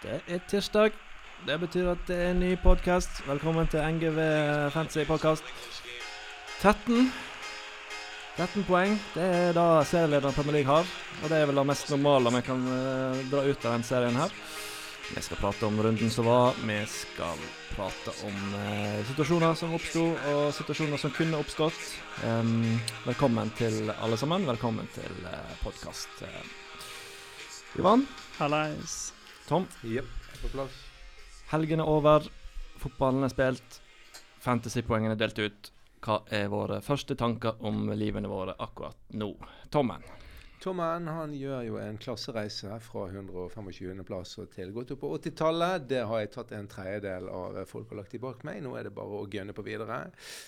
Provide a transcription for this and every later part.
Det er tirsdag. Det betyr at det er en ny podkast. Velkommen til NGV Fantasy Podcast. 13 13 poeng. Det er da serielederen Premier League har. Og det er vel det mest normale vi kan uh, dra ut av den serien her. Vi skal prate om runden som var. Vi skal prate om uh, situasjoner som oppsto, og situasjoner som kunne oppstått. Um, velkommen til alle sammen. Velkommen til uh, podkast. Uh, Ivan? Hallais. Tom? Yep. på plass. Helgen er over. Fotballen er spilt. Fantasypoengene er delt ut. Hva er våre første tanker om livene våre akkurat nå? Tommen? Tommen han gjør jo en klassereise fra 125.-plass til godt opp på 80-tallet. Det har jeg tatt en tredjedel av folk har lagt de bak meg. Nå er det bare å gønne på videre.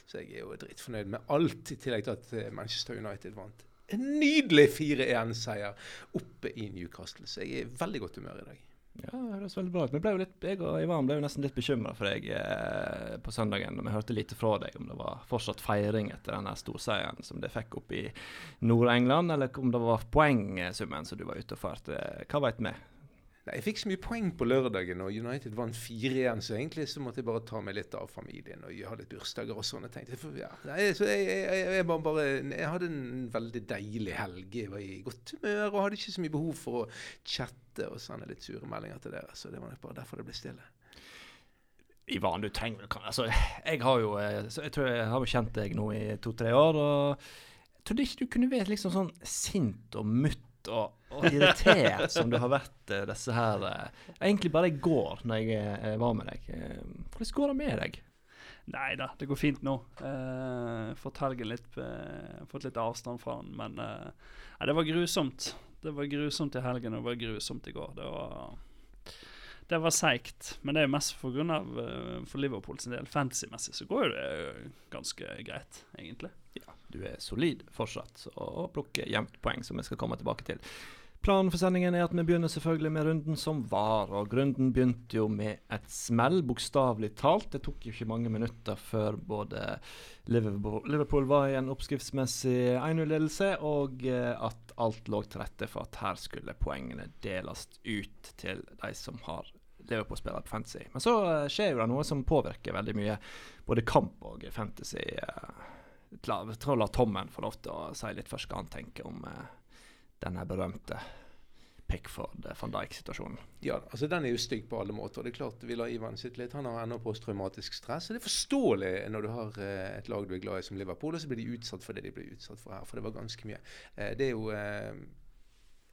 Så jeg er jo drittfornøyd med alt, i tillegg til at Manchester United vant. En nydelig 4-1-seier oppe i Newcastle. Så jeg er i veldig godt humør i dag. Ja, det høres veldig bra ut. Men litt, jeg og Ivan ble jo nesten litt bekymra for deg eh, på søndagen. Vi hørte lite fra deg om det var fortsatt feiring etter denne storseieren som de fikk opp i Nord-England, eller om det var poengsummen som du var ute og førte. Hva veit vi? Nei, Jeg fikk så mye poeng på lørdagen, og United vant 4-1, så egentlig så måtte jeg bare ta meg litt av familien og ha litt bursdager og sånn. Jeg tenkte, for, ja, nei, så jeg, jeg, jeg, bare, bare, jeg, hadde en veldig deilig helg. Jeg var i godt humør og hadde ikke så mye behov for å chatte og sende litt sure meldinger til dere. Så det var nok bare derfor det ble stille. Ivan, du trenger altså, Jeg har jo jeg tror jeg har kjent deg nå i to-tre år, og jeg trodde ikke du kunne være liksom sånn sint og mutt og, og, irritert som du har vært uh, disse her uh, Egentlig bare i går, når jeg uh, var med deg. Hvordan går det med deg? Nei da, det går fint nå. Uh, fått helgen litt Fått litt avstand fra den. Men nei, det var grusomt. Det var grusomt i helgen, og det var grusomt i går. Det var det var seigt, men det er mest for, grunn av, for Liverpool sin del. Fantasy-messig så går det ganske greit, egentlig. Du er solid fortsatt og plukker jevnt poeng, som vi skal komme tilbake til. Planen for sendingen er at vi begynner selvfølgelig med runden som var. Og Runden begynte jo med et smell, bokstavelig talt. Det tok jo ikke mange minutter før både Liverpool, Liverpool var i en oppskriftsmessig 1-0-ledelse, og at alt lå til rette for at her skulle poengene deles ut til de som har Liverpool-spillere på Fantasy. Men så skjer jo det noe som påvirker veldig mye både kamp og Fantasy. Jeg tror la Tommen få lov til å si litt først hva han tenker om denne berømte Pickford van Dijk-situasjonen. Ja, altså Den er jo stygg på alle måter. Det er klart Vi la Ivan sitte litt. Han har ennå posttraumatisk stress. og Det er forståelig når du har eh, et lag du er glad i som Liverpool, og så blir de utsatt for det de blir utsatt for her. For det var ganske mye. Eh, det er jo eh,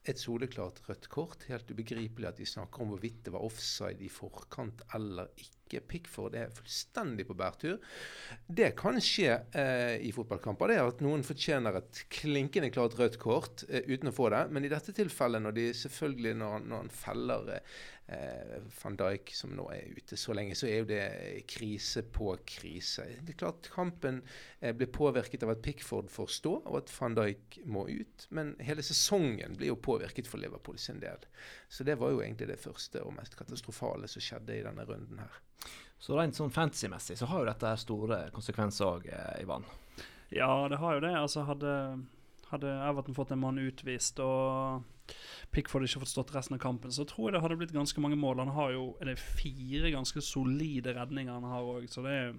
et soleklart rødt kort. Helt ubegripelig at de snakker om hvorvidt det var offside i forkant eller ikke. Pickford er fullstendig på bærtur. Det kan skje eh, i fotballkamper. Det er at noen fortjener et klinkende klart rødt kort eh, uten å få det. Men i dette tilfellet, når de selvfølgelig når, når han feller eh, van Dijk, som nå er ute så lenge, så er jo det krise på krise. Det er klart Kampen eh, blir påvirket av at Pickford får stå, og at van Dijk må ut. Men hele sesongen blir jo påvirket for Liverpool sin del. Så det var jo egentlig det første og mest katastrofale som skjedde i denne runden her. Så rent sånn fantasy-messig så har jo dette store konsekvenser òg, eh, Ivan? Ja, det har jo det. Altså hadde, hadde Everton fått en mann utvist og Pickford ikke fått stått resten av kampen, så tror jeg det hadde blitt ganske mange mål. Han har jo er det fire ganske solide redninger han har òg, så det er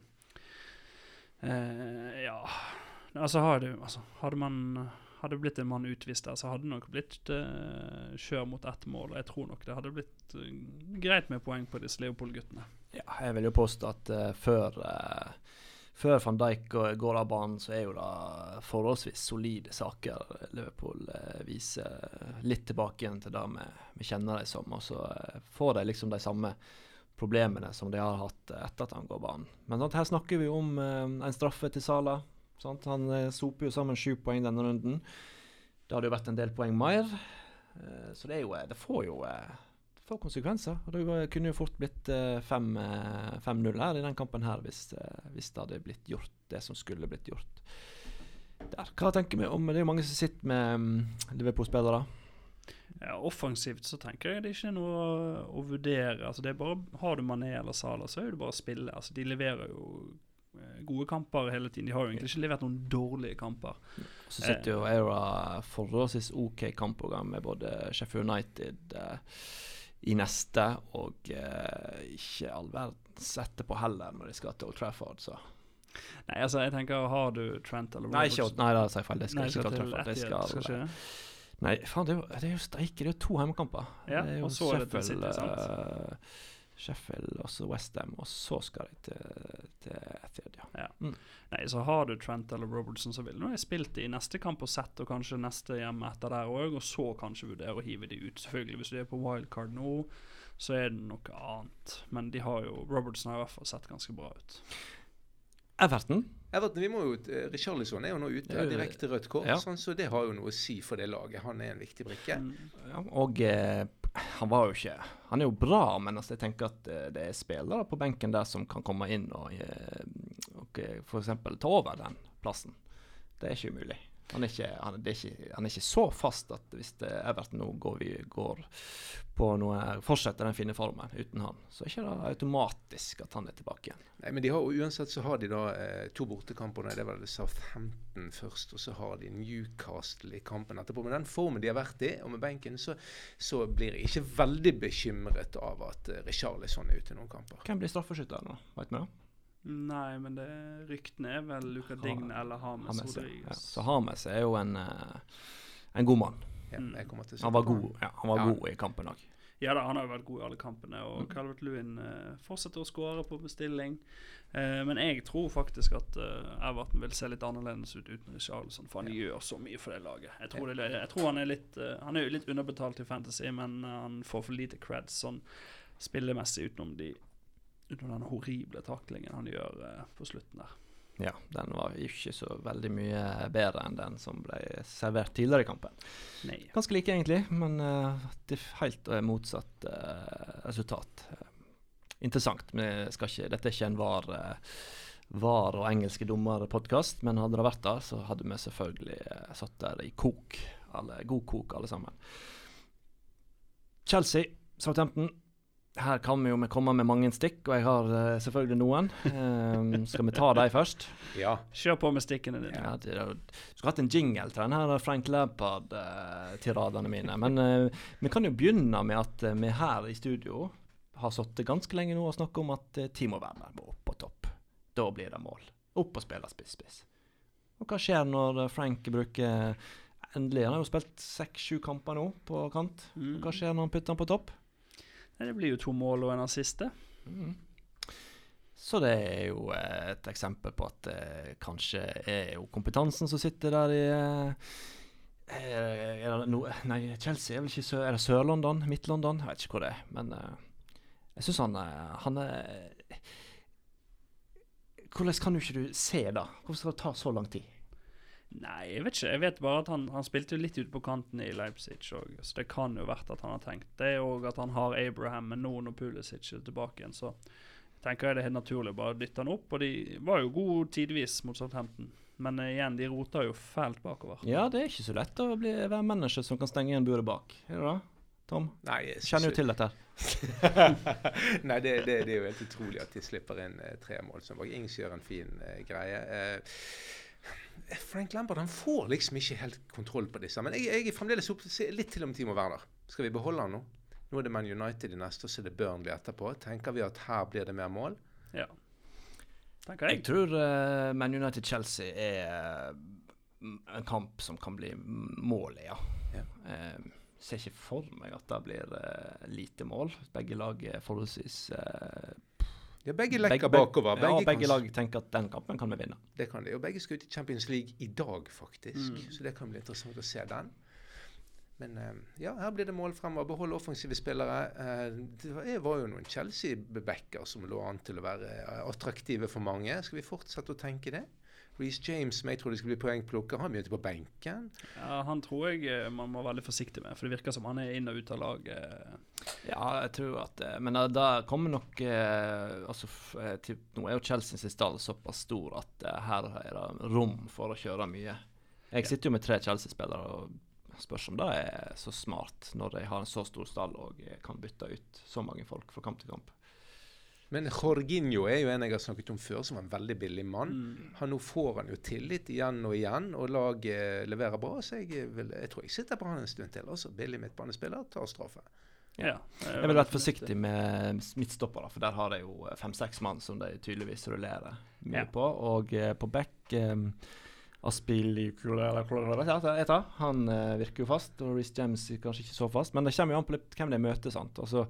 eh, Ja. Altså, hadde, altså, hadde man hadde blitt en mann utvist der, så hadde det nok blitt uh, kjør mot ett mål. Og jeg tror nok det hadde blitt uh, greit med poeng på disse Leopold-guttene. Ja, jeg vil jo påstå at uh, før, før van Dijk går av banen, så er jo det forholdsvis solide saker Liverpool viser litt tilbake igjen til det vi, kjenner dem som. Og så får de liksom de samme problemene som de har hatt etter at han går banen. Men sånn, her snakker vi om en straffe til Sala Sant? Han eh, soper jo sammen sju poeng denne runden. Det hadde jo vært en del poeng mer. Eh, så det, er jo, det får jo det får konsekvenser. Og Det kunne jo fort blitt 5-0 her i den kampen her hvis, hvis, det hadde blitt gjort det som skulle blitt gjort. Der. Hva tenker vi om Det er jo mange som sitter med mm, Liverpool-spillere. Ja, offensivt så tenker jeg det er ikke noe å, å vurdere. Altså det er bare, Har du Mané eller Sala, så er det bare å spille. Altså de leverer jo gode kamper hele tiden. De har jo egentlig ikke levert noen dårlige kamper. Så sitter jo Aira forholdsvis OK kampprogram med både Sheffield United, eh, i neste, og eh, ikke all verdens etterpå heller, når de skal til Old Trafford. Så. Nei, altså, jeg tenker, har du Trent eller Nei, ikke, nei, da sier jeg feil. Det skal Nei, ikke til Old Trafford. De skal, skal ikke det? Nei, faen, det er jo, det er jo steike, det er jo to hjemmekamper. Ja, det og så er det det City, sant? eh, Sheffield og så Westham, og så skal de til, til Etihad, ja. Nei, så har du Trent eller Robertson som vil. Nå har jeg spilt i neste kamp og sett, og kanskje neste hjemme etter der òg, og så kanskje vurdere å hive de ut. Selvfølgelig, hvis du er på wildcard nå, så er det noe annet. Men de har jo Robertson har i hvert fall sett ganske bra ut. Everton. Everton, vi må jo, uh, Richarlison er jo nå ute, av direkte rødt kort, ja. sånn, så det har jo noe å si for det laget. Han er en viktig brikke. Mm. Ja, og eh, han var jo ikke Han er jo bra, men altså, jeg tenker at eh, det er spillere på benken der som kan komme inn og, eh, og eh, f.eks. ta over den plassen. Det er ikke umulig. Han er ikke, han, er ikke, han er ikke så fast at hvis det Everton nå går, vi, går på noe fortsetter den fine formen uten han, så er det ikke automatisk at han er tilbake igjen. Nei, men de har, uansett så har de da eh, to bortekamper. Det var det Southampton først, og så har de Newcastle i kampen etterpå. Med den formen de har vært i, og med benken, så, så blir jeg ikke veldig bekymret av at eh, Richarlison er ute i noen kamper. Hvem blir straffeskytter nå? Vet vi det? Nei, men det, ryktene er vel Luca Dign Digne eller Hames Hames, ja. ja. Så Hames er jo en, eh, en god mann. Ja, Mm. Han var god, ja, han var Ja. god i kampen òg. Ja da, han har jo vært god i alle kampene, og Mm. Calvert Lewin eh, fortsetter å skåre på bestilling. Eh, men jeg tror faktisk at eh, Everton vil se litt annerledes ut uten Richarlison, for han gjør så mye for det laget. Jeg tror, det, jeg tror han er litt eh, Han er jo litt underbetalt i Fantasy, men eh, han får for lite creds sånn spillemessig utenom de Utenom den horrible taklingen han gjør eh, på slutten der. Ja, den var ikke så veldig mye bedre enn den som ble servert tidligere i kampen. Nei. Ganske like, egentlig, men uh, det er helt eh, motsatt uh, resultat. Uh, interessant. Ikke, dette er ikke en var, eh, var og engelske dommer-podkast, men hadde det vært det, så hadde vi selvfølgelig eh, satt der i kok. Alle, god kok, alle sammen. Chelsea, Southampton. Her kan vi jo komme med mange stikk, og jeg har uh, selvfølgelig noen. Um, skal vi ta de først? Ja. Kjør på med stikkene dine. Ja, det, du skulle hatt en jingle til denne her Frank Lampard-tiradene mine. Men uh, vi kan jo begynne med at eh, vi her i studio har sittet ganske lenge nå og snakket om at uh, Timo Werner må opp på topp. Da blir det mål. Opp og spille spiss-spiss. Og hva skjer når eh, Frank bruker Endelig, han har jo spilt seks-sju kamper nå på kant. Mm. Hva skjer når han putter han på topp? Det blir jo to mål og en assist, det. Mm. Så det er jo eh, et eksempel på at det kanskje er jo kompetansen som sitter der i eh, er, det no, Nei, Chelsea er vel ikke Sør... Er det Sør-London? Midt-London? Jeg vet ikke hvor det er. Men eh, jeg syns han, eh, han er Hvordan kan du ikke du se det? Hvorfor skal det ta så lang tid? Nei, jeg vet ikke. Jeg vet bare at han, han spilte jo litt ute på kanten i Leipzig òg, så det kan jo vært at han har tenkt det, og at han har Abraham, men nå når Pulisic er tilbake igjen, så tenker jeg det er helt naturlig å bare dytte han opp. Og de var jo gode tidvis mot Southampton, men uh, igjen, de roter jo fælt bakover. Ja, det er ikke så lett å bli, være menneske som kan stenge igjen buret bak. Er det det? Tom? Nei, jeg Kjenner jo til dette. Nei, det, det, det er jo helt utrolig at de slipper inn eh, tre mål som var gjør en fin eh, greie. Eh, Frank Lampard han får liksom ikke helt kontroll på disse. Men jeg, jeg er fremdeles opp, litt til om Timo Werner. Skal vi beholde han nå? Nå er det Man United i neste, og så er det Burnley etterpå. Tenker vi at her blir det mer mål? Ja. Tenker Jeg jeg. tror uh, Man United-Chelsea er uh, en kamp som kan bli målet, ja. Ja. Uh, ser ikke for meg at det blir lite mål. Begge lag er forholdsvis Ja, begge lekker begge- bakover. ja, Begge, begge lag tenker at den kampen kan vi vinne. Det kan de. Og begge skal ut i Champions League i dag, faktisk. Mm. Så det kan bli interessant å se den. Men eh, ja, her blir det mål fremover. Behold offensive spillere. Eh, det var, jo noen Chelsea-backer som lå an til å være eh, attraktive for mange. Skal vi fortsette å tenke det? Reece James, som jeg trodde skulle bli poengplukker, han begynte på benken. Ja, han tror jeg man må være veldig forsiktig med, for det virker som han er inn og ut av laget. Ja, jeg tror at eh, Men da, da kommer nok eh, altså, eh, Nå er jo Chelsea sin stall såpass stor at eh, her er det rom for å kjøre mye. Jeg sitter jo med tre Chelsea-spillere og spørs om det er så smart når de har en så stor stall og eh, kan bytte ut så mange folk fra kamp til kamp. Men Jorginho er jo en jeg har snakket om før, som var en veldig billig mann. Mm. Han, nå får han jo tillit igjen og igjen, og laget leverer bra. Så jeg, vil, jeg tror jeg sitter på han en stund til. Altså, billig midtbanespiller tar straffe. Ja. Jeg ville vært forsiktig med midtstoppere, for der har de jo fem-seks mann som de tydeligvis rullerer mye Ja. på. Og eh, på back um, Aspilicular Han eh, virker jo fast, og Reece James kanskje ikke så fast. Men det kommer jo an på litt hvem de møter. sant? Altså,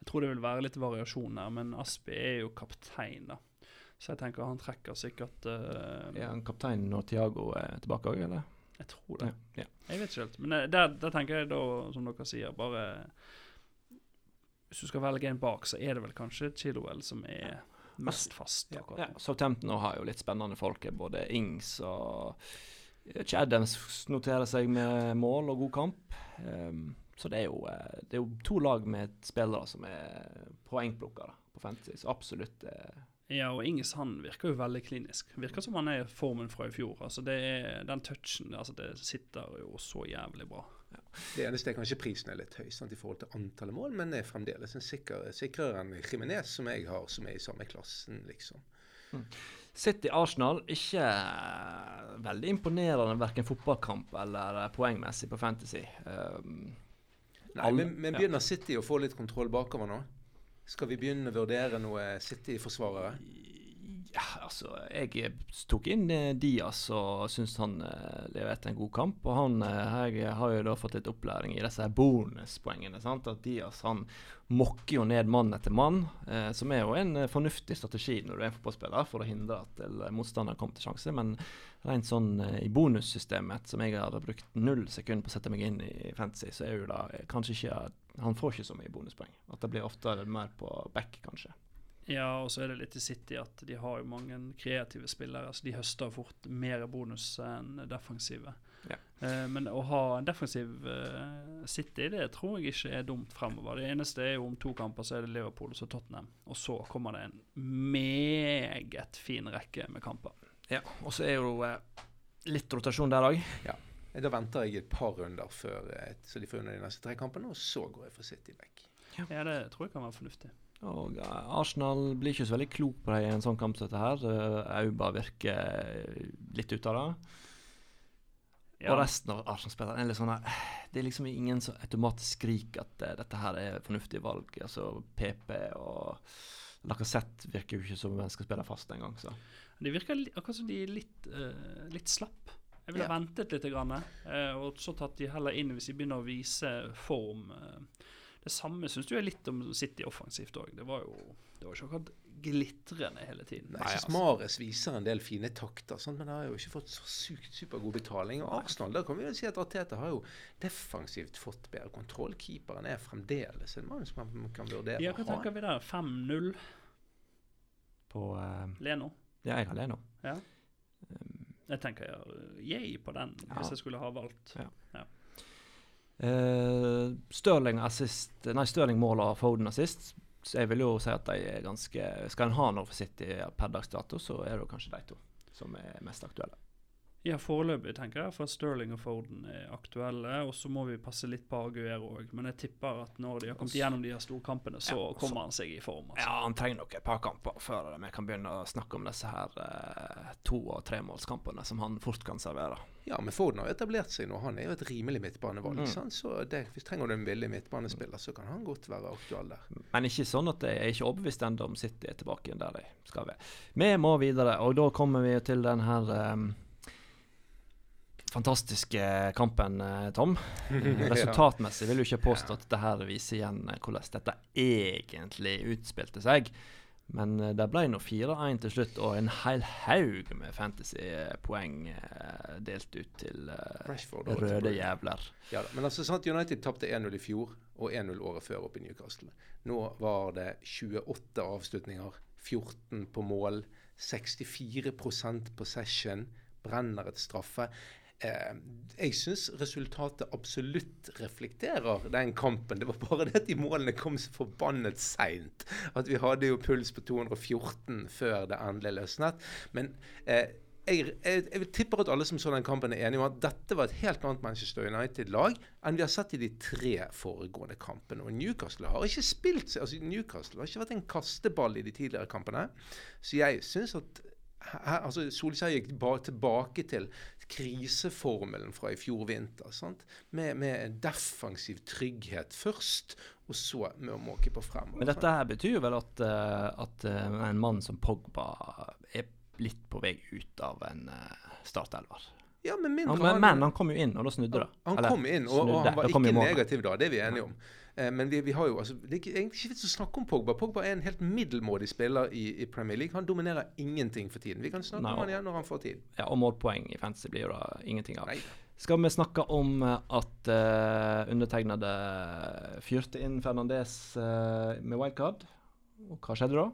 Jeg tror det vil være litt variasjon her, men Aspi er jo kaptein, da. Så jeg tenker han trekker sikkert uh, er han kaptein når Tiago er tilbake òg, eller? Jeg tror det. Ja. Jeg vet ikke helt. Men eh, der, der tenker jeg da, som dere sier, bare Hvis du skal velge en bak, så er det vel kanskje Chilwell som er mest fast. Ja, ja. Southampton har jo litt spennende folk. Både Ings og Ikke Adams noterer seg med mål og god kamp. Um, så det er, jo, eh, det er jo to lag med spillere som er poengplukkere på Fantasy. Så absolutt eh, Ja, og Inge han virker jo veldig klinisk. Virker som han er formen fra i fjor. Altså det er Den touchen altså det sitter jo så jævlig bra. Det eneste er kanskje prisen er litt høy sant, i forhold til antallet mål, men er fremdeles en sikker, sikrere enn Jimenez, som jeg har, som er i samme klassen, liksom. City-Arsenal ikke eh, veldig imponerende verken fotballkamp eller eh, poengmessig på Fantasy. Um, Nei, Alle- men, men ja. begynner City å få litt kontroll bakover nå? Skal vi begynne å vurdere noe City-forsvarere? Ja, altså, jeg tok inn eh, Diaz og syns han eh, leverte en god kamp. Og han eh, jeg har jo da fått litt opplæring i disse bonuspoengene. sant? At Diaz han mokker jo ned mann etter mann, eh, som er jo en eh, fornuftig strategi når du er en fotballspiller, for å hindre at motstanderen kommer til sjanse. Men rent sånn i bonussystemet, som jeg har brukt null sekund på å sette meg inn i fantasy, så er jo da kanskje ikke Han får ikke så mye bonuspoeng. At det blir ofte mer på back, kanskje. Ja, og så er det litt i City at de har jo mange kreative spillere. Så de høster fort mer bonus enn defensive. Ja. Eh, men å ha en defensiv eh, City, det tror jeg ikke er dumt fremover. Det eneste er jo om to kamper så er det Liverpool og så Tottenham. Og så kommer det en meget fin rekke med kamper. Ja, og så er jo eh, litt rotasjon der òg. Da venter jeg et par runder før eh, så de får unna de neste tre kampene, og så går jeg for City vekk. Ja, det tror jeg kan være fornuftig. Og eh, Arsenal blir ikke så veldig klok på det i en sånn kamp som dette her. Auba virker litt ute av det. Ja, Og resten av Arsenal-spillerne er litt sånn her Det er liksom ingen som automatisk skriker at eh, dette her er fornuftig valg. Altså PP og Lacassette virker jo ikke som om en skal spille fast engang. Så. De virker akkurat som de er litt, uh, litt slapp. Jeg ville Ja. ventet litt, grann, eh, og så tatt de heller inn hvis de begynner å vise form. eh. det samme syns du er litt om City offensivt òg. Det var jo det var ikke akkurat glitrende hele tiden. Nei, jeg altså. Mares viser en del fine takter, sånn, men har jo ikke fått så sykt supergod betaling. Og Arsenal, der kan vi jo si at Arteta har jo defensivt fått bedre kontroll. Keeperen er fremdeles en mann som man kan vurdere Ja, å hva tenker vi der? 5-0 På uh, Leno? Ja, jeg har Leno. Ja. Jeg tenker ja, yay på den, Ja. hvis jeg skulle ha valgt. Eh, Stirling assist Nei, Stirling måler Foden assist. Så jeg vil jo si at de er ganske Skal en ha noe for City per dags dato, så er det kanskje de to som er mest aktuelle. Ja, foreløpig tenker jeg for at Sterling og Foden er aktuelle. Og så må vi passe litt på Aguero òg. Men jeg tipper at når de har kommet gjennom de her storkampene, så Ja, så- kommer han seg i form. Altså. Ja, han trenger nok et par kamper før vi kan begynne å snakke om disse her eh, to- og tremålskampene som han fort kan servere. Ja, men Foden har etablert seg nå. Han er jo et rimelig midtbanevalg. Mm. sant? Så det, hvis trenger du en villig midtbanespiller, så kan han godt være aktuell der. Men ikke sånn at jeg er ikke overbevist ennå om City er tilbake igjen der de skal være. Vi må videre, og da kommer vi til den her eh, fantastiske kampen, eh, Tom. Resultatmessig vil du ikke påstå at dette viser igjen eh, hvordan dette egentlig utspilte seg. Men eh, det ble nå 4-1 til slutt, og en hel haug med fantasypoeng delt ut til Rashford røde jævler. Ja, men altså sant, United tapte 1-0 i fjor og 1-0 året før oppe i Newcastle. Nå var det 28 avslutninger, 14 på mål, 64% possession, brenner et straffe. Eh, jeg syns resultatet absolutt reflekterer den kampen. Det var bare det at de målene kom så forbannet seint. At vi hadde jo puls på 214 før det endelig løsnet. Men eh, jeg, jeg, jeg tipper at alle som så den kampen er enige om at dette var et helt annet Manchester United-lag enn vi har sett i de tre foregående kampene. Og Newcastle har ikke spilt altså Newcastle har ikke vært en kasteball i de tidligere kampene. Så jeg syns at altså Solskjær gikk tilbake til kriseformelen fra i fjor vinter. Med, med defensiv trygghet først, og så med å måke på fremover. Men dette her betyr jo vel at, uh, at uh, en mann som Pogba er litt på vei ut av en uh, startelver. Ja, men, han, men, men, han kom jo inn, og da snudde det. Han kom inn, og, og han var ikke negativ da. Det er vi enige om. Eh, men vi, vi, har jo, altså, det er egentlig ikke vits å snakke om Pogba. Pogba er en helt middelmådig spiller i, i, Premier League. Han dominerer ingenting for tiden. Vi kan snakke Nei, om han igjen når han får tid. Ja, Og målpoeng i fantasy blir jo da ingenting av. Nei. Skal vi snakke om eh, at uh, undertegnede fyrte inn Fernandez uh, med wildcard? Og hva skjedde da?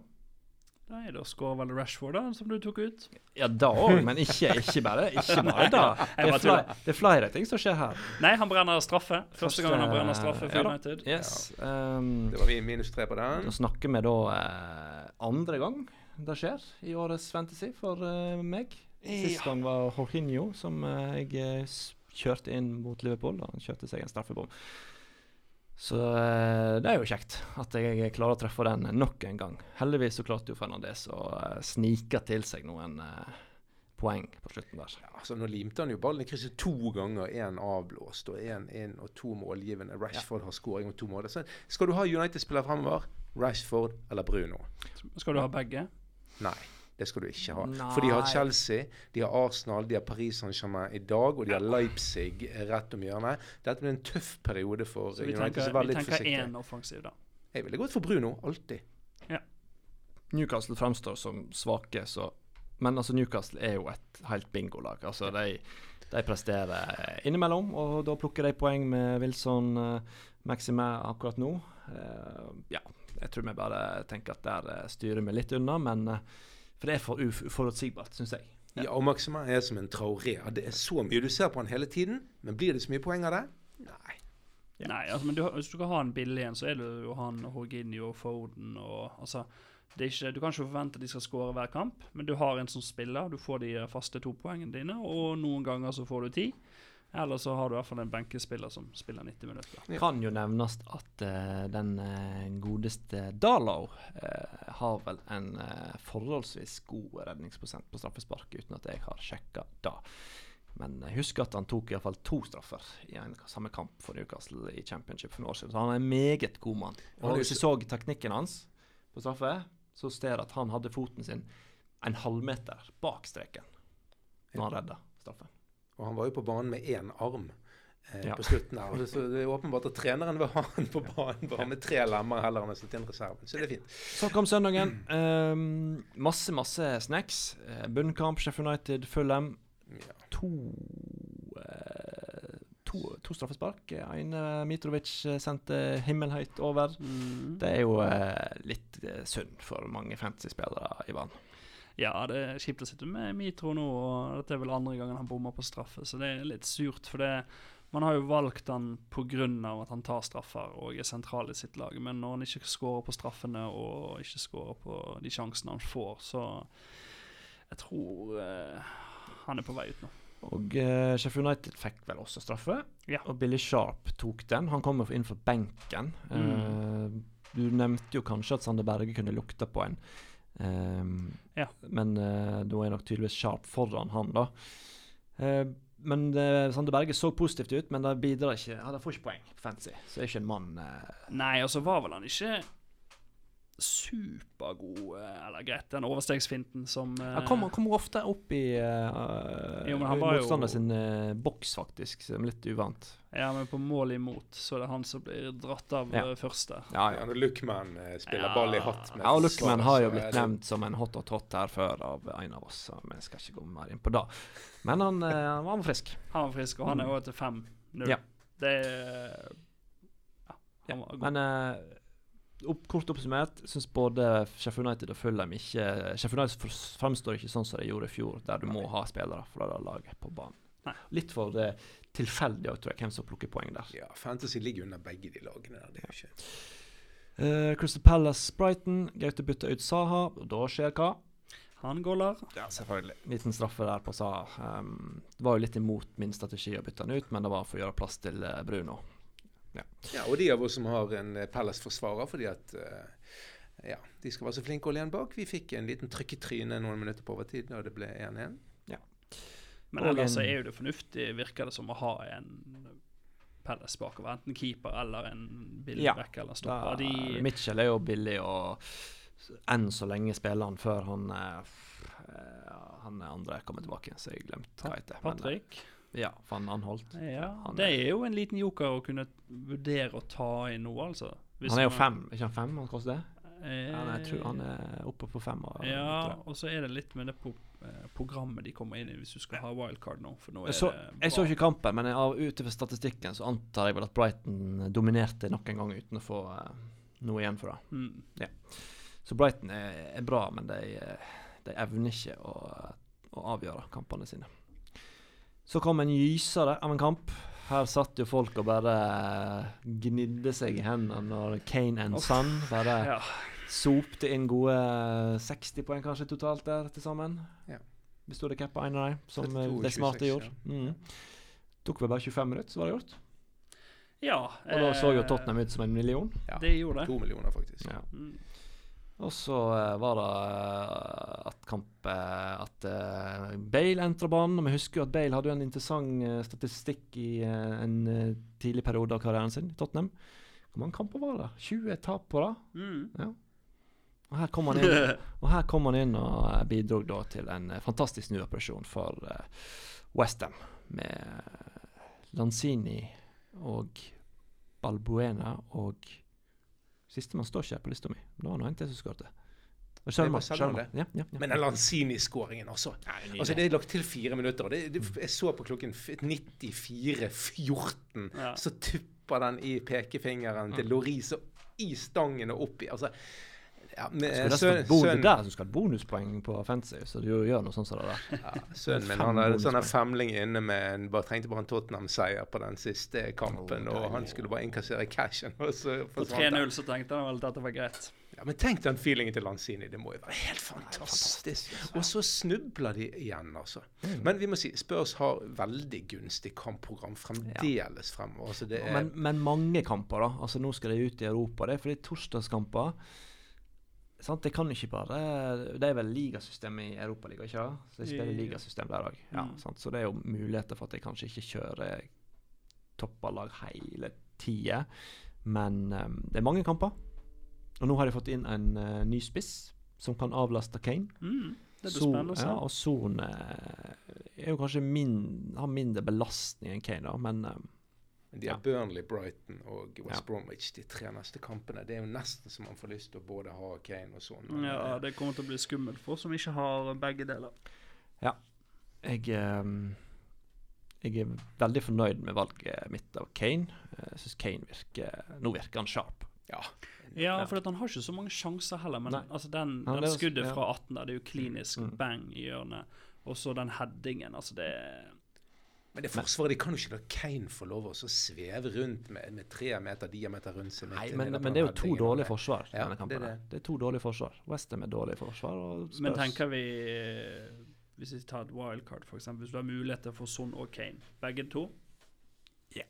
Nei, da skårer vel Rashford, da, som du tok ut. Ja, da òg, men ikke, ikke, bare ikke bare da. Det er, flere, det er, flere ting som skjer her. Nei, han brenner straffe. Første gangen han brenner straffe for United. Yes. Um, det var vi minus tre på den. Da snakker vi da eh, andre gang det skjer i årets Fantasy for eh, meg. Sist gang var Jorginho som eh, jeg eh, kjørte inn mot Liverpool. Da han kjørte seg en straffebom. Så eh, det er jo kjekt at jeg klarer å treffe den nok en gang. Heldigvis så klarte jo Fernandez å uh, snike til seg noen uh, poeng på slutten der. Ja, altså Nå limte han jo ballen i krysset to ganger. Én avblåst og én inn og to målgivende. Rashford ja. har skåring og to mål. Så skal du ha United-spiller fremover, Rashford eller Bruno? Skal du ha begge? Nei. Det skal du ikke ha. Nei. For de har Chelsea, de har Arsenal, de har Paris Saint-Germain i dag, og de har Leipzig rett om hjørnet. Dette blir en tøff periode for så United. Tenker, så vær litt forsiktig. Vi tenker én offensiv, da. Jeg ville gått for Bruno. Alltid. Ja. Newcastle fremstår som svake, så Men altså, Newcastle er jo et helt bingolag. Altså, de, de presterer innimellom, og da plukker de poeng med Wilson uh, Maxime akkurat nå. Uh, ja, jeg tror vi bare tenker at der uh, styrer vi litt unna, men uh, for det er for uforutsigbart, syns jeg. Ja. ja, og Maxima er som en traoré. Det er så mye du ser på han hele tiden, men blir det så mye poeng av det? Nei. Ja. Nei, altså, men du, hvis du skal ha en billig en, så er det jo han Horginio og Foden og altså ikke, Du kan ikke forvente at de skal skåre hver kamp, men du har en som spiller. Du får de faste to poengene dine, og noen ganger så får du ti. Eller så har du i hvert fall en benkespiller som spiller 90 minutter. Ja. Kan jo nevnes at uh, den uh, godeste Dalo uh, har vel en forholdsvis god redningsprosent på straffespark, uten at jeg har sjekka det. Men husk at han tok i hvert fall to straffer i en samme kamp for Newcastle i Championship for noen år siden. Så han er en meget god mann. Og hvis jeg så teknikken hans på straffe, så ser at han hadde foten sin en halvmeter bak streken når han redda straffen. Og han var jo på banen med én arm eh, ja. på slutten her. Så det er åpenbart at treneren vil ha han på banen bare med tre lemmer heller enn å sette inn reserven. Så det er fint. Så kom søndagen. Um, masse, masse snacks. Uh, bunnkamp, Sheffield United, Fulham. Ja. To, uh, to, to straffespark. En uh, Mitrovic sendte himmelhøyt over. Mm. Det er jo litt synd for mange fantasy-spillere, Ivan. Ja, det er kjipt å sitte med Mitro nå, og dette er vel andre gangen han bommer på straffe, så det er litt surt. For det, man har jo valgt han pga. at han tar straffer og er sentral i sitt lag. Men når han ikke skårer på straffene og ikke skårer på de sjansene han får, så jeg tror eh, han er på vei ut nå. Og uh, Sheffield United fikk vel også straffe, ja. og Billy Sharp tok den. Han kommer inn for benken. Mm. Uh, du nevnte jo kanskje at Sander Berge kunne lukta på en Um, ja. Men uh, da er nok tydeligvis Sharp foran han, da. Uh, men uh, Sander Berge så positivt ut, men det bidrar ikke Han får ikke poeng på fantasy, så er ikke en mann Nei, og så var vel han ikke supergod Eller greit, den overstegsfinten som uh, Han kommer, kommer, ofte opp i uh, motstander sin uh, boks, faktisk, som er litt uvant. Ja, men på mål imot så er det han som blir dratt av ja. første. Ja, ja. Når Luckman spiller ja. ball i hatt Ja, og Luckman har jo blitt nevnt som en hot og hot her før av en av oss, så vi skal ikke gå mer inn på det. Men han, han var frisk. Han var frisk, og han er òg til 5-0. Ja. Det er ja, han var god. Men opp, kort oppsummert syns både Sheffield United og Fulham ikke Sheffield United fremstår ikke sånn som de gjorde i fjor, der du må ha spillere fra det laget på banen. Nei. Litt for det tilfeldig tror jeg, hvem som plukker poeng der. Ja, Fantasy ligger under begge de lagene der. det er jo ikke... Uh, Crystal Palace Brighton. Gaute bytter ut Saha, og da skjer hva? Han goller. Ja, selvfølgelig. Liten straffe der på Saha. Um, det var jo litt imot min strategi å bytte han ut, men det var for å gjøre plass til uh, Bruno. Ja. ja. og de av oss som har en Palace-forsvarer, fordi at uh, ja, de skal være så flinke å holde igjen bak. Vi fikk en liten trykk i trynet noen minutter på overtid da det ble 1-1. Men Og ellers en- er jo det fornuftig, virker det som, å ha en Pelles bakover. Enten keeper eller en billig Ja. back eller Da, stopper. De, Mitchell er jo billig, og enn så lenge spiller han før han eh, eh, han andre kommer tilbake, så jeg glemte hva heter. Men, eh, Patrick Ja, van Anholt. ja, han Det er- jo en liten joker å kunne vurdere å ta inn nå, altså. Hvis Han er jo fem, er ikke han fem han koster det? Eh, Ja, jeg tror han er oppe på fem. og- Ja, og så er det litt med det pro eh, programmet de kommer inn i hvis du skal ha wildcard nå. For nå er Jeg så, jeg så ikke kampen, men ut utover statistikken så antar jeg vel at Brighton dominerte nok en gang uten å få eh, noe igjen for det. mm. Så Brighton er, er bra, men de, eh, de evner ikke å, å avgjøre kampene sine. Så kom en gysere av en kamp. Her satt jo folk og bare eh, gnidde seg i hendene når Kane and Son bare Ja. sopte inn gode eh, 60 poeng kanskje totalt der til sammen. Ja. Bestod det cap av en av dem, som eh, 32, de smarte 26, gjorde. Mm. Tok vel bare 25 minutter, så var det gjort. ja Og da så jo eh, Tottenham ut som en million. Ja, Det gjorde det. To millioner, faktisk. Ja. Mm. Og så eh, var det eh, at kamp eh, At Bale entra banen. Og vi husker jo at Bale hadde jo en interessant statistikk i en tidlig periode av karrieren sin i Tottenham. Hvor mange kamper var det? 20 tap på det? Mm. Og her kom han inn, og, her kom han inn og bidro da til en fantastisk snuoperasjon for Westham. Med Lanzini og Balbuena og Sistemann står ikke her på lista mi. Det var noe en til som Sølman, Sølman. Ja, ja, ja. Men den Lanzini-skåringen, altså. Altså, Det er lagt til fire minutter. og Det, det, jeg så på klokken 94.14. Ja. Så tupper den i pekefingeren til Loris og i stangen og oppi. Altså, ja, men, Skulle nesten søn, bonus søn, der som skal ha bonuspoeng på fancy, så du gjør noe sånt som det der. ja, sønnen min han hadde sånn femling inne med en, bare trengte bare en Tottenham-seier på den siste kampen. oh, og han skulle bare innkassere cashen. Og så På 3-0 så tenkte han vel at dette var greit. Ja, men tenk den feelingen til Lanzini. Det må jo være helt fantastisk. Og så snubler de igjen, altså. Mm. Men vi må si Spurs har veldig gunstig kampprogram fremdeles fremover. Altså det er, Men, men mange kamper, da. Altså Nå skal de ut i Europa. Det er fordi torsdagskamper sant? Det kan ikke bare Det er vel ligasystemet i Europaligaen, ikke sant? Så de spiller ligasystem der òg. Ja, Mm. sant? Så det er jo muligheter for at de kanskje ikke kjører toppalag hele tida. Men um, det er mange kamper. Og nå har de fått inn en uh, ny spiss som kan avlaste Kane. Mm. Det blir spennende. Ja, og Son eh, er jo kanskje min, har mindre belastning enn Kane, da, men eh, de har ja. Burnley, Brighton og West Ja. Bromwich de tre neste kampene. Det er jo nesten så man får lyst til å både ha Kane og sånn. Ja, det kommer til å bli skummelt for oss som ikke har begge deler. Ja. jeg eh, jeg er veldig fornøyd med valget mitt av Kane. Eh, Jeg syns Kane virker Nå virker han sharp. Ja. Ja, for at han har ikke så mange sjanser heller. Men altså den, den skuddet fra 18 der, det er jo klinisk Mm. bang i hjørnet. Og så den headingen. Altså det er Men det forsvaret de kan jo ikke la Kane få lov å sveve rundt med, med tre meter diameter rundt seg. Nei, men, men det er jo to dårlige forsvar. Ja, denne kampen. det er Det, det. er to dårlige forsvar. Westham er dårlige forsvar. Og Men tenker vi eh, Hvis vi tar et wildcard, f.eks. Hvis du har mulighet til å få Son og Kane, begge to Ja.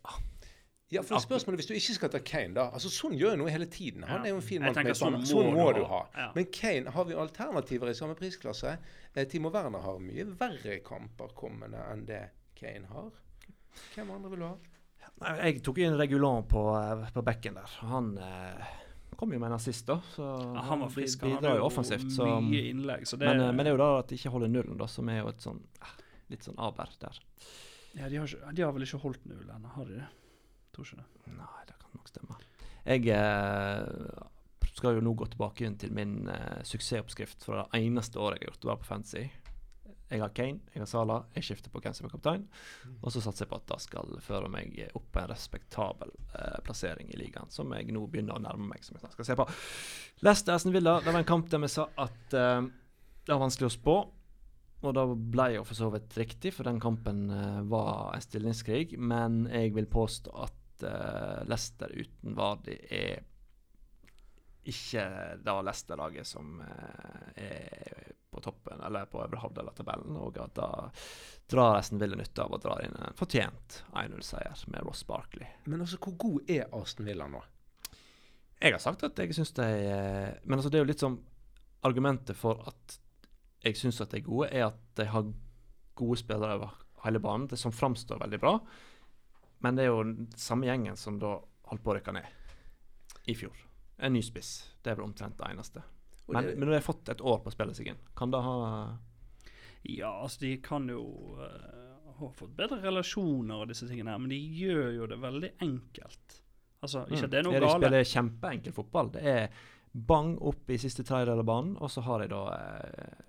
Ja, for spørsmålet Hvis du ikke skal ta Kane, da altså Sånn gjør jo noe hele tiden. Han Ja. er jo en fin mann sånn Sånn må du du ha. ha. Ja. Men Kane har vi alternativer i samme prisklasse. Eh, Timo Werner har mye verre kamper kommende enn det Kane har. Hvem andre vil du ha? Nei, Jeg tok inn Regulan på, eh, på bekken der. Han eh, kom jo med en assist, da. Så ja, Han var frisk. Han bidrar hadde jo offensivt. Så, mye innlegg. Så det, men, eh, men det er jo da at de ikke holder nullen, da, som er jo et sånn eh, litt sånn aber der. ja, de, har ikke, de har vel ikke holdt null ennå, har de det? Tror ikke det. Nei, det kan nok stemme. Jeg eh, skal jo nå gå tilbake inn til min eh, suksessoppskrift fra det eneste året jeg har gjort det var på Fancy. Jeg har Kane, jeg har Sala, jeg skifter på hvem som er kaptein. Og så satser jeg på at det skal føre meg opp på en respektabel eh, plassering i ligaen, som jeg nå begynner å nærme meg. som jeg snart skal se på. Leicester Aston Villa, det var en kamp der vi sa at eh, det var vanskelig å spå. Og da ble jo for så vidt riktig, for den kampen eh, var en stillingskrig. Men jeg vil påstå at uh, Leicester uten Vardi er ikke da Leicester-laget som eh, er på toppen, eller på øvre halvdel av tabellen. Og at da drar Aston Villa nytte av å dra inn en fortjent 1-0-seier med Ross Barkley. Men altså, hvor god er Aston Villa nå? Jeg har sagt at jeg syns de eh, Men altså, det er jo litt som argumentet for at jeg syns at de er gode, er at de har gode spillere over hele banen, det som framstår veldig bra. Men det er jo den samme gjengen som da holdt på å rykke ned i fjor. En ny spiss. Det er vel omtrent det eneste. Men, det- men når de har fått et år på å spille seg inn, kan det ha Ja, altså de kan jo uh, ha fått bedre relasjoner og disse tingene her, men de gjør jo det veldig enkelt. Altså, ikke mm. det er noe de gale. spiller kjempeenkel fotball. Det er bang opp i siste tredjedel av banen, og så har de da uh,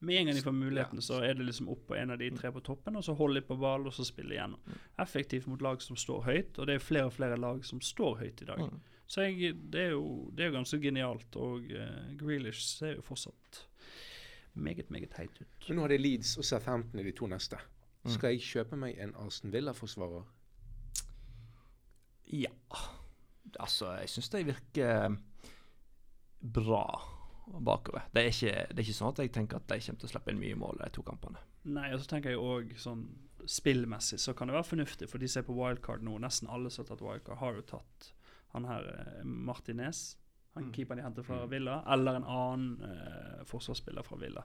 Med en gang de får muligheten, Ja. så er det liksom opp på en av de tre på toppen, og så holder de på ball, og så spiller igjennom. Mm. Effektivt mot lag som står høyt, og det er flere og flere lag som står høyt i dag. mm. Så jeg, det er jo det er jo ganske genialt, og uh, Grealish ser jo fortsatt meget, meget heit ut. Men nå har de Leeds og Southampton i de to neste. Mm. Skal jeg kjøpe meg en Arsen Villa-forsvarer? Ja. Altså, jeg syns de virker bra bakover. Det er, ikke, det er ikke sånn at jeg tenker at de kommer til å slippe inn mye mål de to kampene. Nei, og så tenker jeg òg sånn spillmessig så kan det være fornuftig, for de ser på wildcard nå. Nesten alle som har tatt wildcard, har jo tatt han her eh, Martinez, han Mm. keeperen de henter fra Mm. Villa, eller en annen eh, forsvarsspiller fra Villa.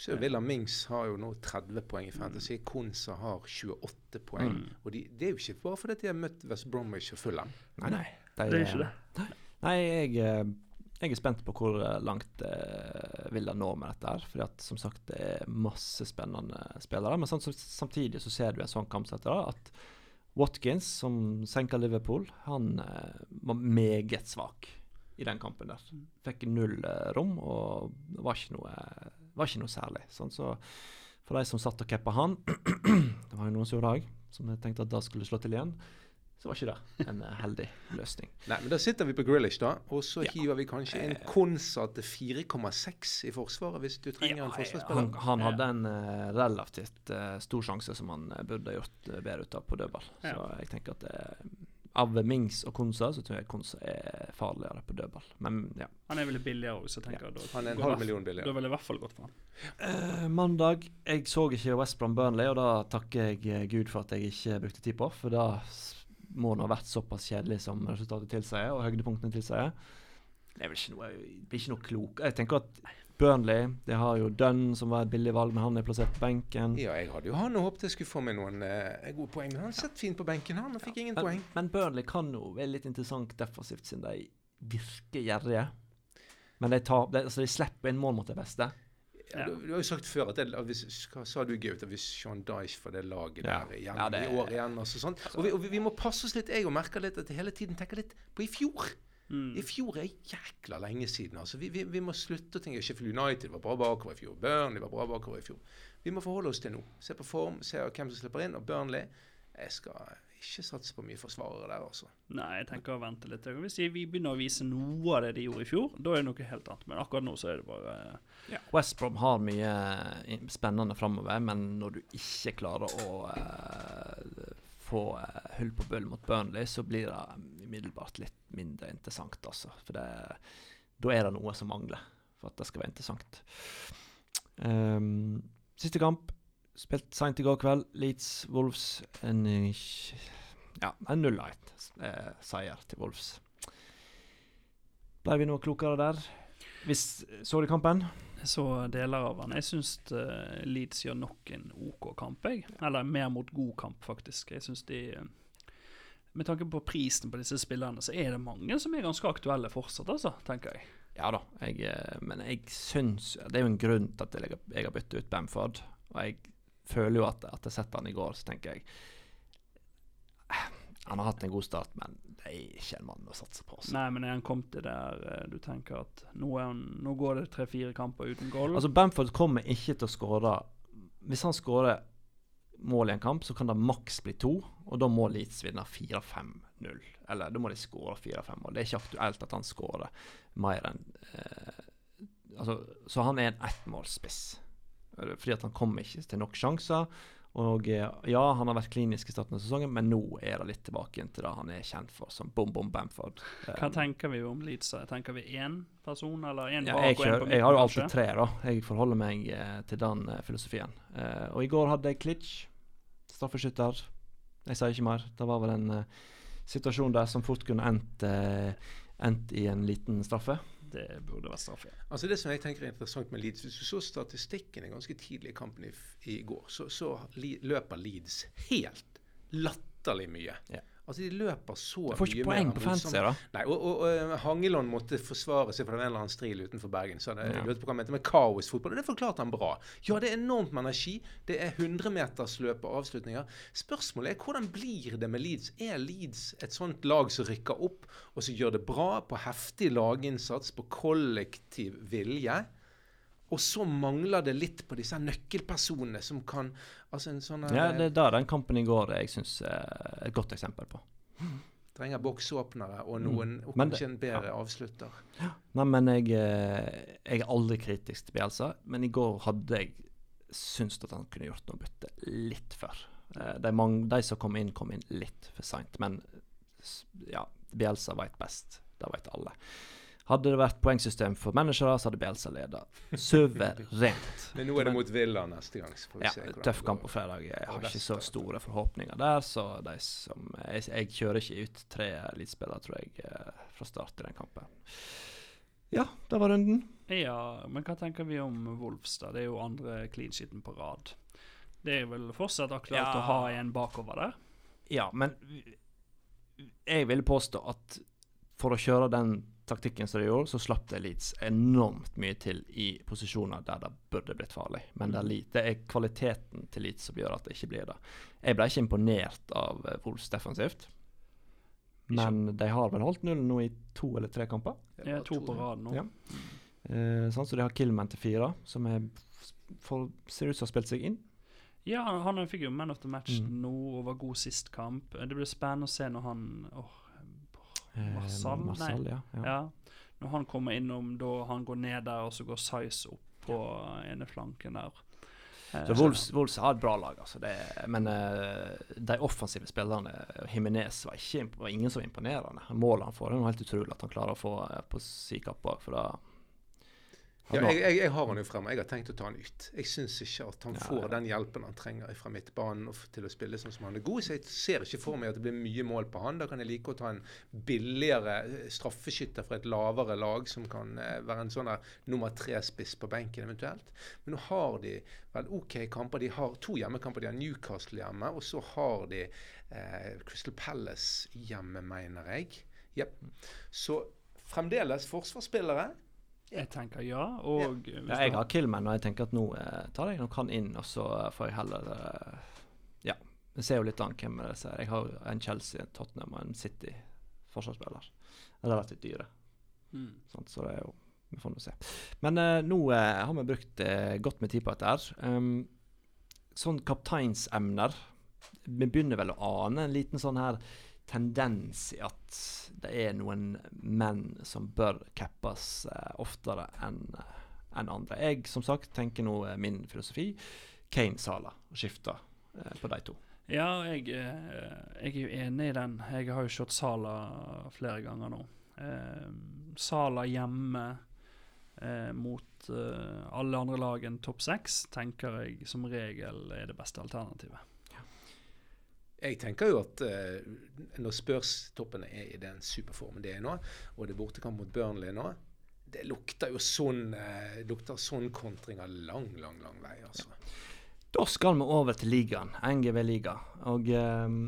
Så Villa Mings har jo nå 30 poeng i Fantasy. Konsa har 28 poeng. Mm. Og de, det er jo ikke bare fordi de har møtt West Bromwich og Fulham. Nei, nei. De, Det er ikke det. Nei, jeg, eh, jeg er spent på hvor eh, langt eh, Villa når med dette. her Fordi at som sagt det er masse spennende spillere. Men samt- samtidig så ser du en sånn kamp som dette, at Watkins, som senka Liverpool, han eh, var meget svak i den kampen der. Mm. Fikk null eh, rom og var ikke noe, var ikke noe særlig. Sånn, så for de som satt og cappa han Det var jo noen som gjorde som jeg tenkte at det skulle slå til igjen. Så var ikke det en eh, heldig løsning. Nei, men Da sitter vi på Grealish, da. Og så Ja. hiver vi kanskje en konsert Konsa til 4,6 i Forsvaret, hvis du trenger en forsvarsspiller. Han, han hadde en eh, relativt uh, stor sjanse som han eh, burde gjort eh, bedre ut av på dødball. Ja. Så jeg tenker at eh, av Mings og Konsa, så tror jeg Konsa er farligere på dødball. Men ja. Han er vel billigere òg, så jeg tenker jeg da Han er en halv million million Da billigere. ville jeg i hvert fall gått for han. Uh, mandag Jeg så ikke West Brom Burnley, og da takker jeg eh, Gud for at jeg ikke brukte tid på. For da må det ha vært såpass kjedelig som resultatet tilsier, og høydepunktene tilsier. Det er vel ikke noe, blir ikke noe klok. Jeg tenker at Burnley det har jo Dunn, som var et billig valg, men han er plassert på benken. Ja, jeg hadde jo han og håpet jeg skulle få meg noen eh, gode poeng. Men han satt fint på benken, han, og fikk ingen men, poeng. men Burnley kan jo være litt interessant defensivt, siden de virker gjerrige. Men de, tar, de, altså de slipper inn mål mot det beste. Ja, du, du har jo sagt før at, det, hvis, hva sa du, Gaute, hvis Sean Dyche får det laget Ja. der igjen Ja, det- i år igjen og sånn. Og, vi, og vi, vi må passe oss litt. Jeg og merker litt at jeg hele tiden tenker litt på i fjor. Mm. I fjor er jækla lenge siden. altså. Vi, vi, vi må slutte å tenke Sheffield United var bra bakover i fjor. Burnley var bra bakover i fjor. Vi må forholde oss til nå. Se på form, se hvem som slipper inn. Og Burnley Jeg skal ikke satse på mye forsvarere der, altså. Nei, jeg tenker å vente litt. Hvis vi begynner å vise noe av det de gjorde i fjor, da er det noe helt annet. Men akkurat nå så er det bare West Brom har mye spennende framover, men når du ikke klarer å uh, få uh, hull på bull mot Burnley, så blir det umiddelbart litt mindre interessant, altså. For det, da er det noe som mangler for at det skal være interessant. Um, siste kamp, spilt seint i går kveld. Leeds Wolves. En, eh, ja, en 0-1-seier til Wolves. Ble vi noe klokere der? Hvis, så du kampen? Jeg så deler av den. Jeg syns Leeds gjør nok en OK kamp, jeg. Eller mer mot god kamp, faktisk. Jeg synes de eh, Med tanke på prisen på disse spillerne, så er det mange som er ganske aktuelle fortsatt, altså, tenker jeg. Ja da, jeg, eh, men jeg syns Det er jo en grunn til at jeg, jeg har byttet ut Bamford. Og jeg føler jo at at jeg setter han i går, så tenker jeg Han har hatt en god start, men det er ikke en mann å satse på. Så. Nei, men er han kommet til der eh, du tenker at nå, han, nå går det tre-fire kamper uten goal? Altså Bamford kommer ikke til å skåre Hvis han skårer mål i en kamp, så kan det maks bli to, og da må Leeds vinne 4-5-0. Eller da må de skåre 4-5 mål. Det er ikke aktuelt at han skårer mer enn eh, altså, Så han er en ettmålsspiss. Eh, Fordi at han kom ikke til nok sjanser. Og eh, ja, han har vært klinisk i starten av sesongen, men nå er det litt tilbake igjen til det han er kjent for, som bom bom Bamford. Eh, Hva tenker vi om Leeds? Tenker vi én person, eller én ja, bak og én på midten? jeg har jo alltid tre, da. Jeg forholder meg eh, til den eh, filosofien. Eh, og i går hadde jeg Klitsch, straffeskytter. Jeg sier ikke mer. Det var vel en eh, situasjon der som fort kunne endt, eh, endt i en liten straffe. Det burde vært straffe. Altså Det som jeg tenker er interessant med Leeds Hvis du så statistikken i ganske tidlig i kampen i, i går, så, så løper Leeds helt latterlig mye. Ja. Altså De løper så mye. Du får ikke poeng på fancy, da. Nei, og, og, og Hangeland måtte forsvare seg for en eller annen stril utenfor Bergen. Så det, Ja. på hva han mente med kaosfotball, og det forklarte han bra. Ja, det er enormt med energi. Det er 100-metersløp og avslutninger. Spørsmålet er hvordan blir det med Leeds? Er Leeds et sånt lag som rykker opp, og som gjør det bra på heftig laginnsats, på kollektiv vilje? Og så mangler det litt på disse nøkkelpersonene som kan Altså en sånn Ja, eh, det er da den kampen i går jeg syns er et godt eksempel på. trenger boksåpnere og noen og Mm. Kanskje en bedre avslutter. Nei, men jeg, eh, jeg er aldri kritisk til Bjelsa, men i går hadde jeg syntes at han kunne gjort noe bytte litt før. Eh, De, mange, de som kom inn, kom inn litt for seint. Men ja, Bjelsa veit best. Det veit alle. Hadde det vært poengsystem for managere, så hadde Bielsa leda suverent. Men nå er det mot Villa neste gang. Så får vi Ja, tøff kamp på fredag. Jeg har ikke så store forhåpninger der, så de som Jeg, jeg kjører ikke ut tre elitespillere, tror jeg, eh, fra start i den kampen. Ja, det var runden. Ja, men hva tenker vi om Wolves, da? Det er jo andre clean sheeten på rad. Det er vel fortsatt aktuelt Ja. å ha en bakover der? Ja, men jeg vil påstå at for å kjøre den taktikken som de gjorde, så slapp det Leeds enormt mye til i posisjoner der det burde blitt farlig. Men det er, li- det er kvaliteten til Leeds som gjør at det ikke blir det. Jeg ble ikke imponert av Wolfs defensivt. Men de har vel holdt nullen nå i to eller tre kamper. Ja, to på rad nå. Ja. Eh, sånn, så de har Killman til fire, som er, for, ser ut som har spilt seg inn. Ja, han, han fikk jo Man of the Match Mm. nå og var god sist kamp. Det blir spennende å se når han åh, Eh, Marsal? Nei. Ja. ja. Når han kommer innom, da han går ned der, og så går Size opp på ene flanken der. Eh, Så Wolves, Wolves har et bra lag, altså. Det, men eh, de offensive spillerne Jimenez var, var ingen som var imponerende. Målet han får, er helt utrolig at han klarer å få eh, på si kapp bak. For da Ja, jeg, jeg, jeg har han jo fremme. Jeg har tenkt å ta han ut. Jeg syns ikke at han Ja, får den hjelpen han trenger fra midtbanen til å spille sånn som han er god. Så jeg ser ikke for meg at det blir mye mål på han. Da kan jeg like å ta en billigere eh, straffeskytter fra et lavere lag, som kan eh, være en sånn nummer tre-spiss på benken eventuelt. Men nå har de vel OK kamper. De har to hjemmekamper. De har Newcastle hjemme, og så har de eh, Crystal Palace hjemme, mener jeg. Yep. Så fremdeles forsvarsspillere. Jeg tenker ja, og Ja. ja, jeg har Killman, og jeg tenker at nå eh, tar jeg nok han inn, og så får jeg heller eh, Ja. Vi ser jo litt an hvem det er. Jeg har en Chelsea, en Tottenham og en City forsvarsspiller. Det er relativt dyre. Mm. Sånn, Så det er jo Vi får nå se. Men eh, nå eh, har vi brukt eh, godt med tid på dette. her. Um, sånn kapteinsemner Vi begynner vel å ane en liten sånn her tendens i at det er noen menn som bør cappes eh, oftere enn eh, enn andre. Jeg som sagt tenker nå eh, min filosofi Kane-Sala, skifter eh, på de to. Ja, jeg, eh, jeg er jo enig i den. Jeg har jo kjørt Sala flere ganger nå. Eh, Sala hjemme eh, mot alle andre lag enn topp seks tenker jeg som regel er det beste alternativet. Jeg tenker jo at uh, når Spurs-toppene er i den superformen de er nå, og det er bortekamp mot Burnley nå, det lukter jo sånn uh, lukter sånn kontringer lang, lang, lang vei, altså. Da skal vi over til ligaen, NGV Liga. Og ehm,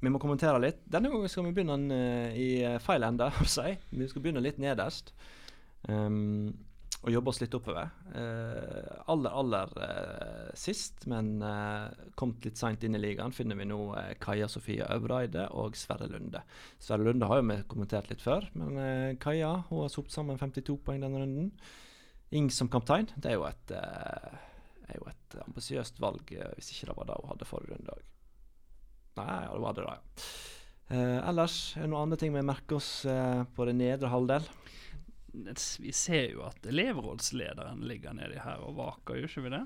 vi må kommentere litt. Denne gangen skal vi begynne uh, i feil ende. si. Vi skal begynne litt nederst. ehm, og jobbe oss litt oppover. Eh, aller, aller eh, sist, men uh, kommet litt seint inn i ligaen, finner vi nå eh, Kaja Sofie Øvreide og Sverre Lunde. Sverre Lunde har jo vi kommentert litt før, men eh, Kaja hun har sopt sammen 52 poeng denne runden. Ing som kaptein, det er jo et eh, er et ambisiøst valg, eh, hvis ikke det var det hun hadde forrige runde òg. Nei, ja, det var det, da, ja. Eh, ellers, er det noen andre ting vi merker oss eh, på den nedre halvdel? Vi ser jo at elevrådslederen ligger nedi her og vaker, gjør ikke vi det?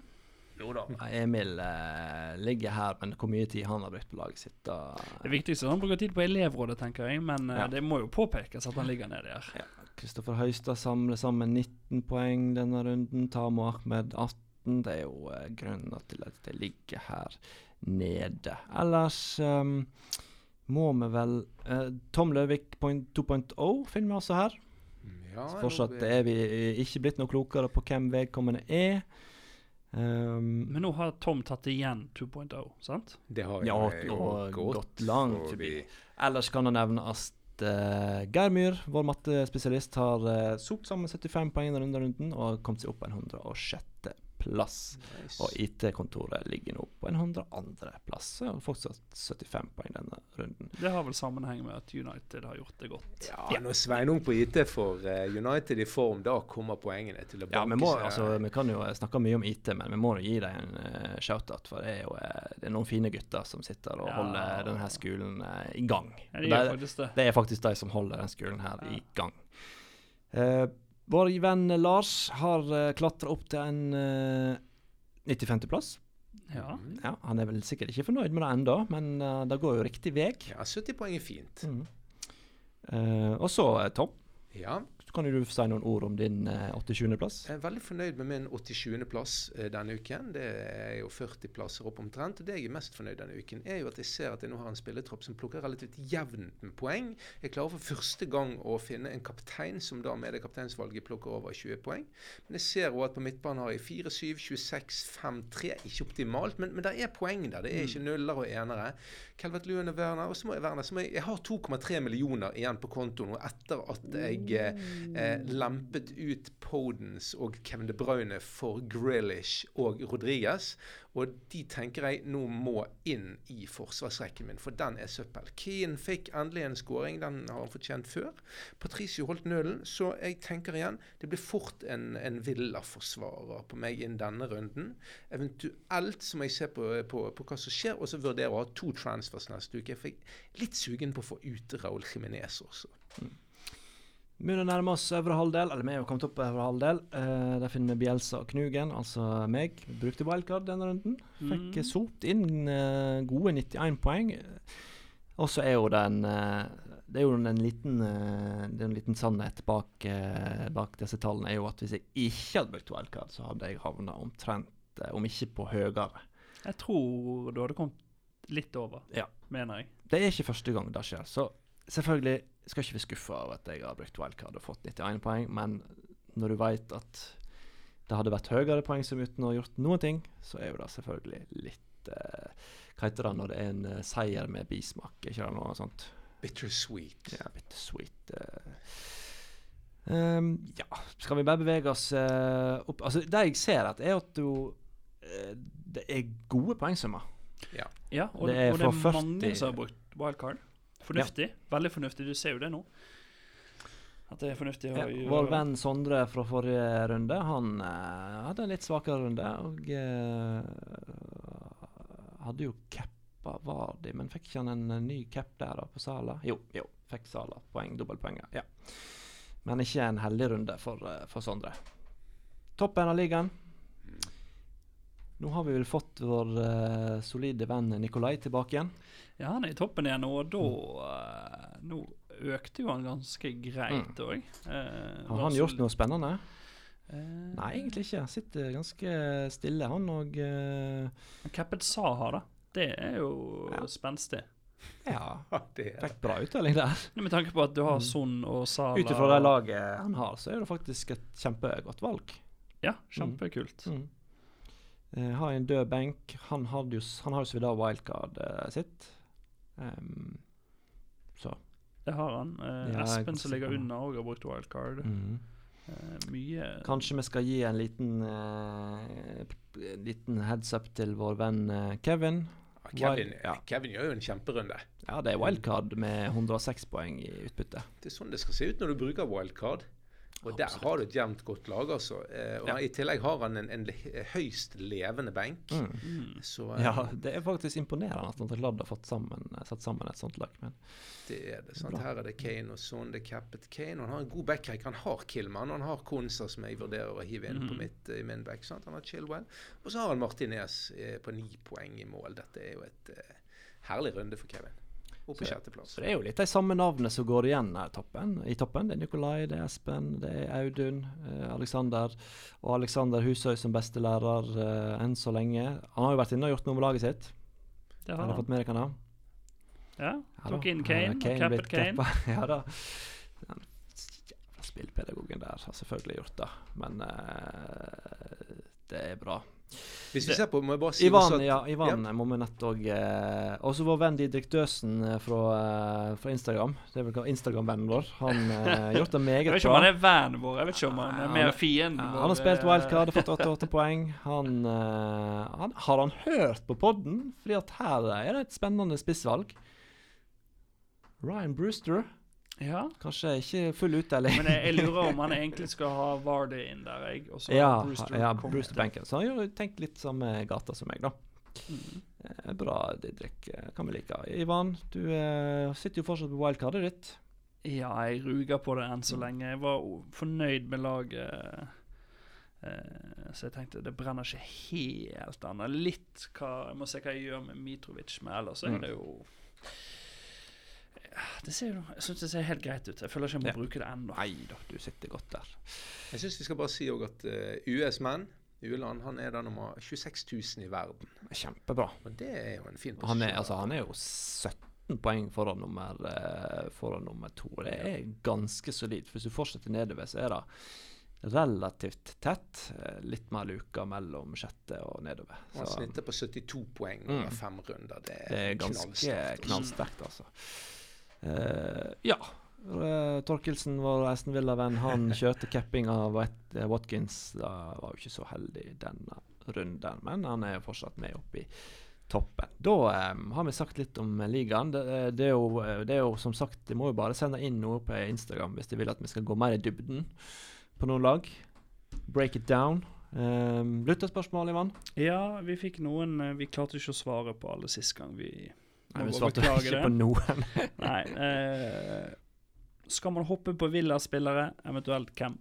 Jo da. Emil eh, ligger her, men hvor mye tid han har brukt på laget sitt da Det viktigste er at han bruker tid på elevrådet, tenker jeg, men eh, Ja. det må jo påpekes at han ligger nedi her. Kristoffer Høistad samler sammen 19 poeng denne runden. Tamo Ahmed 18. Det er jo eh, grunnen til at det ligger her nede. Ellers um, må vi vel eh, Tom Løvik 2.0 finner vi altså her. Så fortsatt er vi eh, ikke blitt noe klokere på hvem vedkommende er. Um, Men nå har Tom tatt igjen 2.0, sant? Det har Ja, jo og gått gått langt forbi. ellers kan det nevnes at uh, Geir Myhr, vår mattespesialist, har uh, sopt sammen 75 poeng i denne runden og kommet seg opp på en 106. plass. Nice. Og IT-kontoret ligger nå på en 102. plass og har fortsatt 75 poeng denne runden. Det har vel sammenheng med at United har gjort det godt. Ja, når Sveinung på IT får eh, United i form, da kommer poengene til å Ja, vi, må, seg. altså, vi kan jo snakke mye om IT, men vi må jo gi dem en uh, shout-out. For det er jo uh, det er noen fine gutter som sitter og Ja. holder denne skolen uh, i gang. Ja, de det- er det. Det er faktisk de som holder denne skolen her Ja. i gang. Eh, vår venn Lars har uh, klatra opp til en uh, 95.-plass. Ja. Ja, han er vel sikkert ikke fornøyd med det ennå, men uh, det går jo riktig vei. Ja, 70 poeng er fint. Mm. Uh, og så, eh, Tom, Ja, så kan du si noen ord om din uh, 87.-plass. jeg er veldig fornøyd med min 87.-plass eh, denne uken. Det er jo 40 plasser opp omtrent. Og det jeg er mest fornøyd denne uken, er jo at jeg ser at jeg nå har en spilletropp som plukker relativt jevnt med poeng. Jeg klarer for første gang å finne en kaptein som da med det kapteinsvalget plukker over 20 poeng. Men jeg ser òg at på midtbanen har jeg 4, 7, 26, 5, 3. Ikke optimalt, men, men det er poeng der. Det er ikke nuller og enere. Calvert Lewin og Werner. Og så må jeg, Werner, så må jeg, jeg har 2,3 millioner igjen på kontoen og etter at jeg eh, eh, lempet ut Podens og Kevin De Bruyne for Grealish og Rodriguez. Og de tenker jeg nå må inn i forsvarsrekken min, for den er søppel. Keane fikk endelig en skåring, den har han fortjent før. Patricio holdt nølen, så jeg tenker igjen det blir fort en, en Villa-forsvarer på meg inn denne runden. Eventuelt så må jeg se på, på, på hva som skjer, og så vurdere å ha to transfers neste uke. For jeg er litt sugen på å få ut Raúl Jiminez også. Begynner å nærme oss øvre halvdel, eller vi er jo kommet opp på øvre halvdel. Uh, der finner vi Bjelsa og Knugen, altså meg. Brukte wildcard denne runden. Fikk Mm. sopt inn uh, gode 91 poeng. Og så er jo den eh, Det er jo en liten, det er en liten sannhet bak, bak disse tallene, er jo at hvis jeg ikke hadde brukt wildcard, så hadde jeg havna omtrent, om ikke på høyere. Jeg tror du hadde kommet litt over, Ja. mener jeg. Det er ikke første gang det skjer. Så selvfølgelig skal ikke være skuffa av at jeg har brukt wildcard og fått 91 poeng, men når du vet at det hadde vært høyere poengsum uten å ha gjort noen ting, så er jo det selvfølgelig litt eh, Hva heter det når det er en eh, seier med bismak? Ikke det noe sånt? Bittersweet. Ja, bittersweet. Uh, um, ja, skal vi bare bevege oss eh, opp Altså, det jeg ser, at er at du eh, Det er gode poengsummer. Ja, og Det det er og det er mange som har brukt wildcard. Fornuftig. Veldig fornuftig. Du ser jo det nå. At det er fornuftig Ja, vår venn Sondre fra forrige runde, han uh, hadde en litt svakere runde. Og uh, hadde jo cappa Vardi, men fikk ikke han en eh, ny cap der da på Sala? Jo, jo, fikk Sala poeng, dobbeltpoenger. Ja. Men ikke en heldig runde for, uh, for Sondre. Toppen av ligaen. Nå har vi vel fått vår uh, solide venn Nikolai tilbake igjen. Ja, han er i toppen igjen, og da uh, Nå økte jo han ganske greit Mm. òg. Eh, Har han gjort noe spennende? Eh, Nei, egentlig ikke. Han sitter ganske stille, han og Capped Saha, da. Det er jo Ja. spenstig. Ja, er fikk bra uttelling der. Med tanke på at du har Mm. Son og Sala Ut ifra det laget han har, så er det faktisk et kjempegodt valg. Ja, kjempekult. Mm. Eh, har en død benk. Han, jo, han har jo så vidt av wildcard sitt. Um, så Det har han. Uh, Ja, Espen som ligger unna òg har brukt wildcard. mm. Uh, mye Kanskje vi skal gi en liten eh, liten heads up til vår venn eh, Kevin. Ja, Kevin, Ja. Kevin gjør jo en kjemperunde. Ja, det er wildcard med 106 poeng i utbytte. Det er sånn det skal se ut når du bruker wildcard. Og der Absolutt. har du et jevnt godt lag, altså. Eh, og Ja. I tillegg har han en, en høyst levende benk. Mm. mm. Så eh, Ja, det er faktisk imponerende at han har fått sammen, satt sammen et sånt lag. Men det er det. sant? Bra. Her er det Kane og Son, det er cappet Kane. Og han har en god backreck. Han har Killman, og han har Konsa, som jeg vurderer å hive inn på Mhm. mitt, i min back. sant? Han har Chilwell. Og så har han Martinez eh, på ni poeng i mål. Dette er jo et eh, herlig runde for Kevin. Opp på sjetteplass. Det er jo litt de samme navnene som går igjen her toppen, i toppen. Det er Nikolai, det er Espen, det er Audun, eh, Alexander. Og Alexander Husøy som beste lærer eh, enn så lenge. Han har jo vært inne og gjort noe med laget sitt. Det Har har han. fått med deg hva? Ja, tok inn inn uh, Kane, og cappet Kane. ja da. Den jævla spillpedagogen der har selvfølgelig gjort det, men eh, det er bra. Hvis vi ser på, må jeg bare si også Ivan, at, ja, Ivan må vi nett òg eh, Og så vår venn Didrik Døsen eh, fra, eh, fra Instagram. Det er vel Instagram-vennen vår. Han har gjort det meget bra. Jeg vet ikke om han er vennen vår, jeg vet ikke om han er mer er- fienden vår. han har spilt eh, wildcard og fått 88 poeng. Han, eh, han Har han hørt på podden? Fordi at her er det et spennende spissvalg. Ryan Brewster. Ja, Kanskje ikke full uttelling. men jeg, jeg lurer om han egentlig skal ha Vardy inn der, jeg. Og så ja, Brewster ja, Brewster Banken. Så han har jo tenkt litt samme gata som meg, da. Mm. Eh, Bra, Didrik. eh, Kan vi like. Ivan, du eh, sitter jo fortsatt på wildcardet ditt. Ja, jeg ruger på det enn så Mm. lenge. Jeg var fornøyd med laget. Eh, så jeg tenkte det brenner ikke helt an. Er Litt hva Jeg må se hva jeg gjør med Mitrovic, men ellers så Mm. er det jo det ser jo Jeg syns det ser helt greit ut. Jeg føler ikke jeg må Ja. bruke det ennå. Nei da, du sitter godt der. jeg syns vi skal bare si òg at eh, US Menn, Ueland, han er da nummer 26 000 i verden. Kjempebra. Og det er jo en fin posisjon. Han er, altså, han er jo 17 poeng foran nummer, eh, foran nummer to. Det er ganske solid. Hvis du fortsetter nedover, så er det relativt tett. Eh, Litt mer luka mellom sjette og nedover. Han snitter på 72 poeng Mm. over fem runder. Det er, det er ganske knallsterkt, altså. Eh, ja. Uh, Torkelsen, vår Aston Villa-venn, han kjørte capping av eh, Watkins. Da var jo ikke så heldig denne runden, men han er jo fortsatt med opp i toppen. Da um, har vi sagt litt om eh, ligaen. Det, eh, det, er jo, eh, det er jo som sagt De må jo bare sende inn noe på Instagram hvis de vil at vi skal gå mer i dybden på noen lag. Break it down. Um, Lytterspørsmål, Ivan? Ja, vi fikk noen eh, Vi klarte ikke å svare på alle sist gang. Vi Nei, vi svarte ikke det. på noen. Nei. Eh, skal man hoppe på Villa-spillere, eventuelt hvem?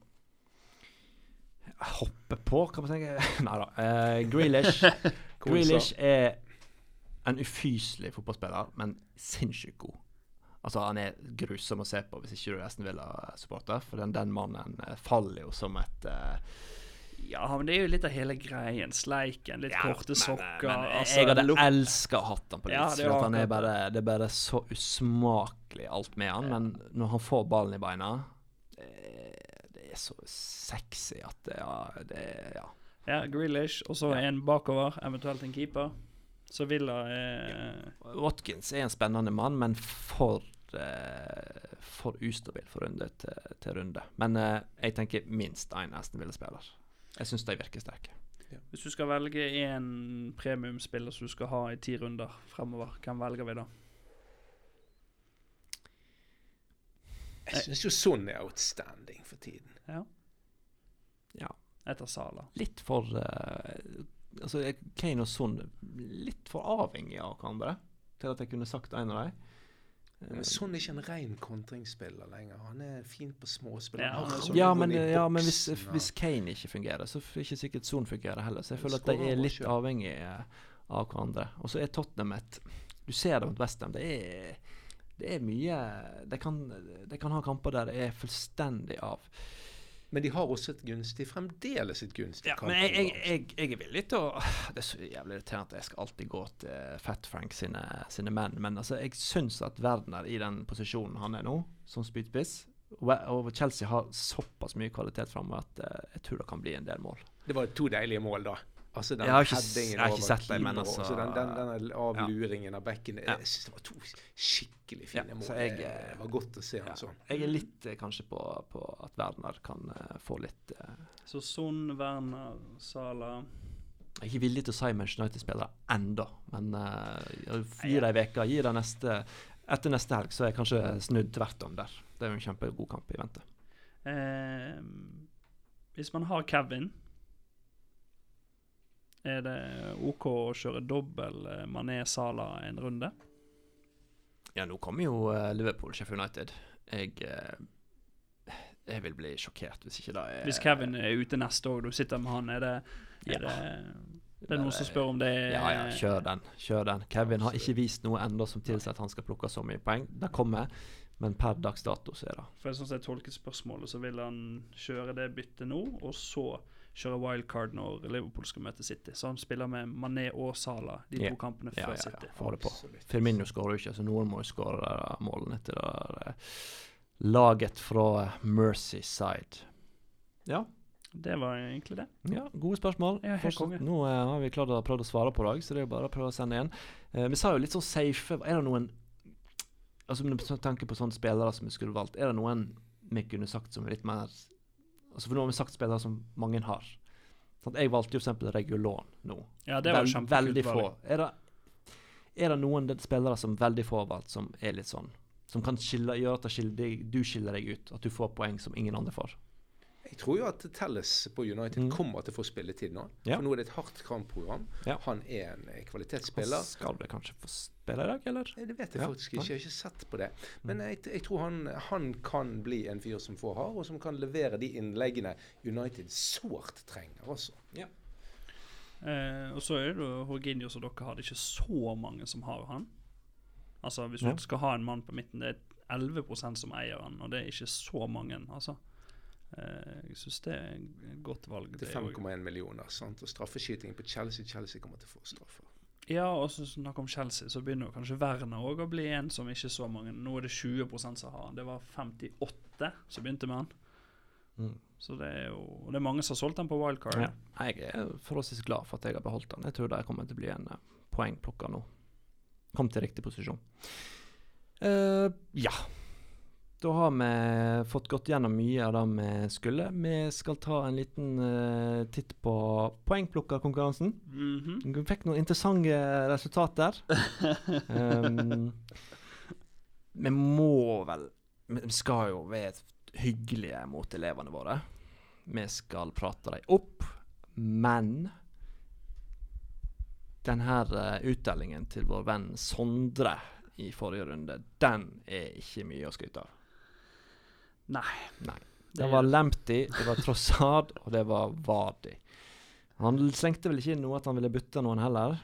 Hoppe på, kan man tenke. Nei da. Eh, Grealish. Grealish er en ufyselig fotballspiller, men sinnssykt god. Altså Han er grusom å se på hvis ikke du er Esten Villa-supporter. For den, den mannen eh, faller jo som et eh, Ja, men det er jo litt av hele greien. Sleiken, litt ja, korte men, sokker. Men, altså, jeg hadde look- elska å hatt han på Ja, det for han er bare, det er bare så usmakelig alt med han. Men når han får ballen i beina Det, det er så sexy at det, ja, det Ja. Ja, Grealish, og så Ja. en bakover, eventuelt en keeper. Så Villa er Watkins er en spennende mann, men for eh, for ustabil for runde til, til runde. Men eh, jeg tenker minst én Aston Villa-spiller. Jeg syns de virker sterke. Hvis du skal velge én premiumspiller som du skal ha i ti runder fremover, hvem velger vi da? Jeg syns jo sånn er outstanding for tiden. Ja. Ja. Etter Sala. Litt for uh, Altså, Kane og Son litt for avhengig av hverandre til at jeg kunne sagt en av dem. Men sånn er ikke en ren kontringsspiller lenger. Han er fin på småspill. Ja, roen Ja, men, ja, men hvis, hvis Kane ikke fungerer, så er ikke sikkert Son fungerer heller. Så jeg føler at de er litt avhengig avhengige av hverandre. Og så er Tottenham et Du ser det mot Westham. Det er, det er mye de kan, de kan ha kamper der det er fullstendig av. Men de har også et gunstig, fremdeles et gunstig Ja, kamp. men jeg, jeg, jeg, er villig til å Det er så jævlig irriterende at jeg skal alltid gå til Fat Frank sine, sine menn, men altså, jeg syns at Werner i den posisjonen han er nå, som spydspiss og og Chelsea har såpass mye kvalitet framover at eh, jeg tror det kan bli en del mål. Det var to deilige mål, da. Altså den Jeg har ikke jeg har ikke sett dem, men altså- også, den, den, denne avluringen av bekken. Ja. Jeg synes det var to skikkelig Ja, fine mål. så jeg, det eh, var godt å se Ja. han sånn. Jeg er litt eh, kanskje på, på at Werner kan uh, få litt uh, Så Son, Werner, Sala Jeg er ikke villig til å si Manchester United-spillere enda, men uh, gi dem ei uke. Gi dem neste Etter neste helg så er jeg kanskje snudd tvert om der. Det er jo en kjempegod kamp i vente. eh, Hvis man har Kevin er det OK å kjøre dobbel eh, Mané-Sala en runde? Ja, nå kommer jo eh, Liverpool, Sheffield United. Jeg eh, Jeg vil bli sjokkert hvis ikke det er Hvis Kevin er ute neste år, du sitter med han, er det, er Ja. det, det er noen som spør om det er Ja, ja, kjør den. Kjør den. Kevin har ikke vist noe ennå som tilsier at han skal plukke så mye poeng. Det kommer. Men per dags dato så er det For sånn som jeg tolket spørsmålet, så vil han kjøre det byttet nå, og så kjøre wildcard når Liverpool skal møte City. Så han spiller med Mané og Salah de Ja. to kampene før ja, ja. City. Få det på. Absolutt. Firmino skårer jo ikke, så noen må jo skåre målene til det eh, laget fra Merseyside. Ja. Det var egentlig det. Ja, gode spørsmål. Ja, nå eh, har vi klart å prøvd å svare på det, så det er jo bare å prøve å sende igjen. Eh, vi sa jo litt sånn safe Er det noen Altså Med tanke på sånne spillere som vi skulle valgt, er det noen vi kunne sagt som er litt mer Altså For nå har vi sagt spillere som mange har. Sånn, jeg valgte jo eksempel Regulon nå. Ja, det var Vel- Veldig få. Er det, er det noen spillere som veldig få har valgt, som er litt sånn Som kan skille, gjøre at skille, du skiller deg ut? At du får poeng som ingen andre får? Jeg tror jo at Telles på United Mm. kommer til å få spilletid nå. Ja. For nå er det et hardt kampprogram. Ja. Han er en kvalitetsspiller. Han skal vel kanskje få spille i dag, eller? Eh, Det vet jeg Ja, faktisk ikke. Jeg har ikke sett på det. Men jeg, jeg tror han, han kan bli en fyr som får har, og som kan levere de innleggene United sårt trenger også. Eh, og så er det jo Jorginho som dere har. Det er ikke så mange som har han. Altså Hvis Ja. du skal ha en mann på midten, det er 11% som eier han, og det er ikke så mange. altså. Eh, jeg syns det er et godt valg. Til det er jo- 5,1 millioner. Sant? Og straffeskyting på Chelsea. Chelsea kommer til å få straffer. Ja, og så snakk om Chelsea, så begynner kanskje Werner òg å bli en som ikke så mange Nå er det 20 som har han. Det var 58 som begynte med han. Mm. Så det er jo Og det er mange som har solgt han på wildcard. Ja. Jeg er forholdsvis glad for at jeg har beholdt den. Jeg tror det kommer til å bli en uh, poengplukker nå. Kom til riktig posisjon. Uh, ja. Da har vi fått gått gjennom mye av det vi skulle. Vi skal ta en liten uh, titt på poengplukkerkonkurransen. Mhm. Vi fikk noen interessante resultater. um, vi må vel Vi skal jo være hyggelige mot elevene våre. Vi skal prate dem opp, men denne uh, utdelingen til vår venn Sondre i forrige runde, den er ikke mye å skryte av. Nei. Nei. Det var Lamptey, det var Trossard, og det var Vardi. Han slengte vel ikke inn noe at han ville bytte noen heller.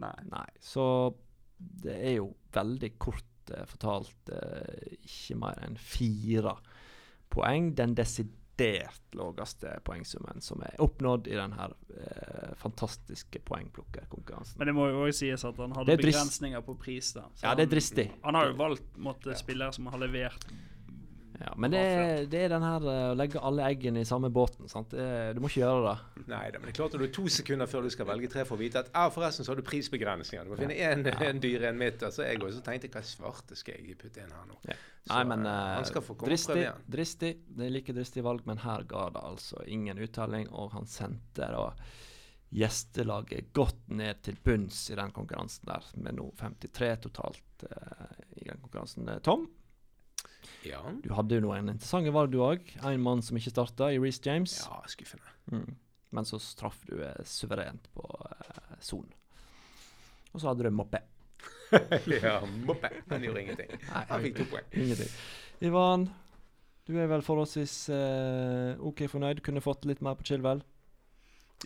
Nei. Nei, så det er jo veldig kort eh, fortalt eh, ikke mer enn fire poeng. Den desidert laveste poengsummen som er oppnådd i denne eh, fantastiske poengplukkerkonkurransen. Men det må jo også sies at han hadde er begrensninger på pris. da Så Ja, det er han- dristig. Han har jo valgt måtte, spillere som har levert Ja, men det det er den her eh, å legge alle eggene i samme båten. Sant? Det, du må ikke gjøre det. Nei men det er klart når du er to sekunder før du skal velge tre for å vite at ah, forresten så har du prisbegrensninger. Du må finne én en dyr en midt. Så jeg også tenkte hva svarte skal jeg putte inn her nå? Ja. Så, Nei, men komme dristig, dristig. Det er like dristig valg, men her ga det altså ingen uttaling, og han sendte da gjestelaget godt ned til bunns i den konkurransen der, med nå 53 totalt uh, i den konkurransen. Tom, Ja. du hadde jo noen interessante valg, du òg. En mann som ikke starta, i Reece James. ja, skuffende. Mm. Men så straff du eh, suverent på eh, Son. Og så hadde du Moppe. ja, moppe. Han gjorde ingenting. Nei, Han fikk to poeng. Ingenting. Ivan, du er vel forholdsvis eh, OK fornøyd? Kunne fått litt mer på Chilwell?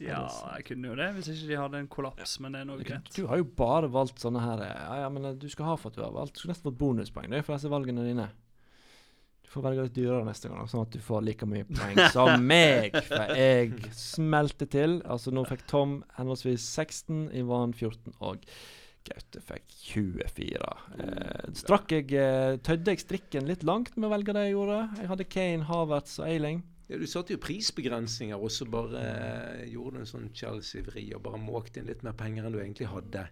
Ja, jeg kunne jo det hvis ikke de hadde en kollaps, men det er noe greit. du har jo bare valgt sånne her eh, Ja, ja, men eh, du skal ha for at du har valgt. Du skulle nesten fått bonuspoeng det, for disse valgene dine. Får velge litt dyrere neste gang, sånn at du får like mye poeng som meg. For jeg smelte til. Altså, nå fikk Tom henholdsvis 16, Ivan 14 og Gaute fikk 24. Eh, strakk jeg eh, Tødde jeg strikken litt langt med å velge det jeg gjorde? Jeg hadde Kane, Havertz og Eiling. Ja, du satte jo prisbegrensninger, og så bare eh, gjorde du en sånn Chelsea-vri og bare måkte inn litt mer penger enn du egentlig hadde.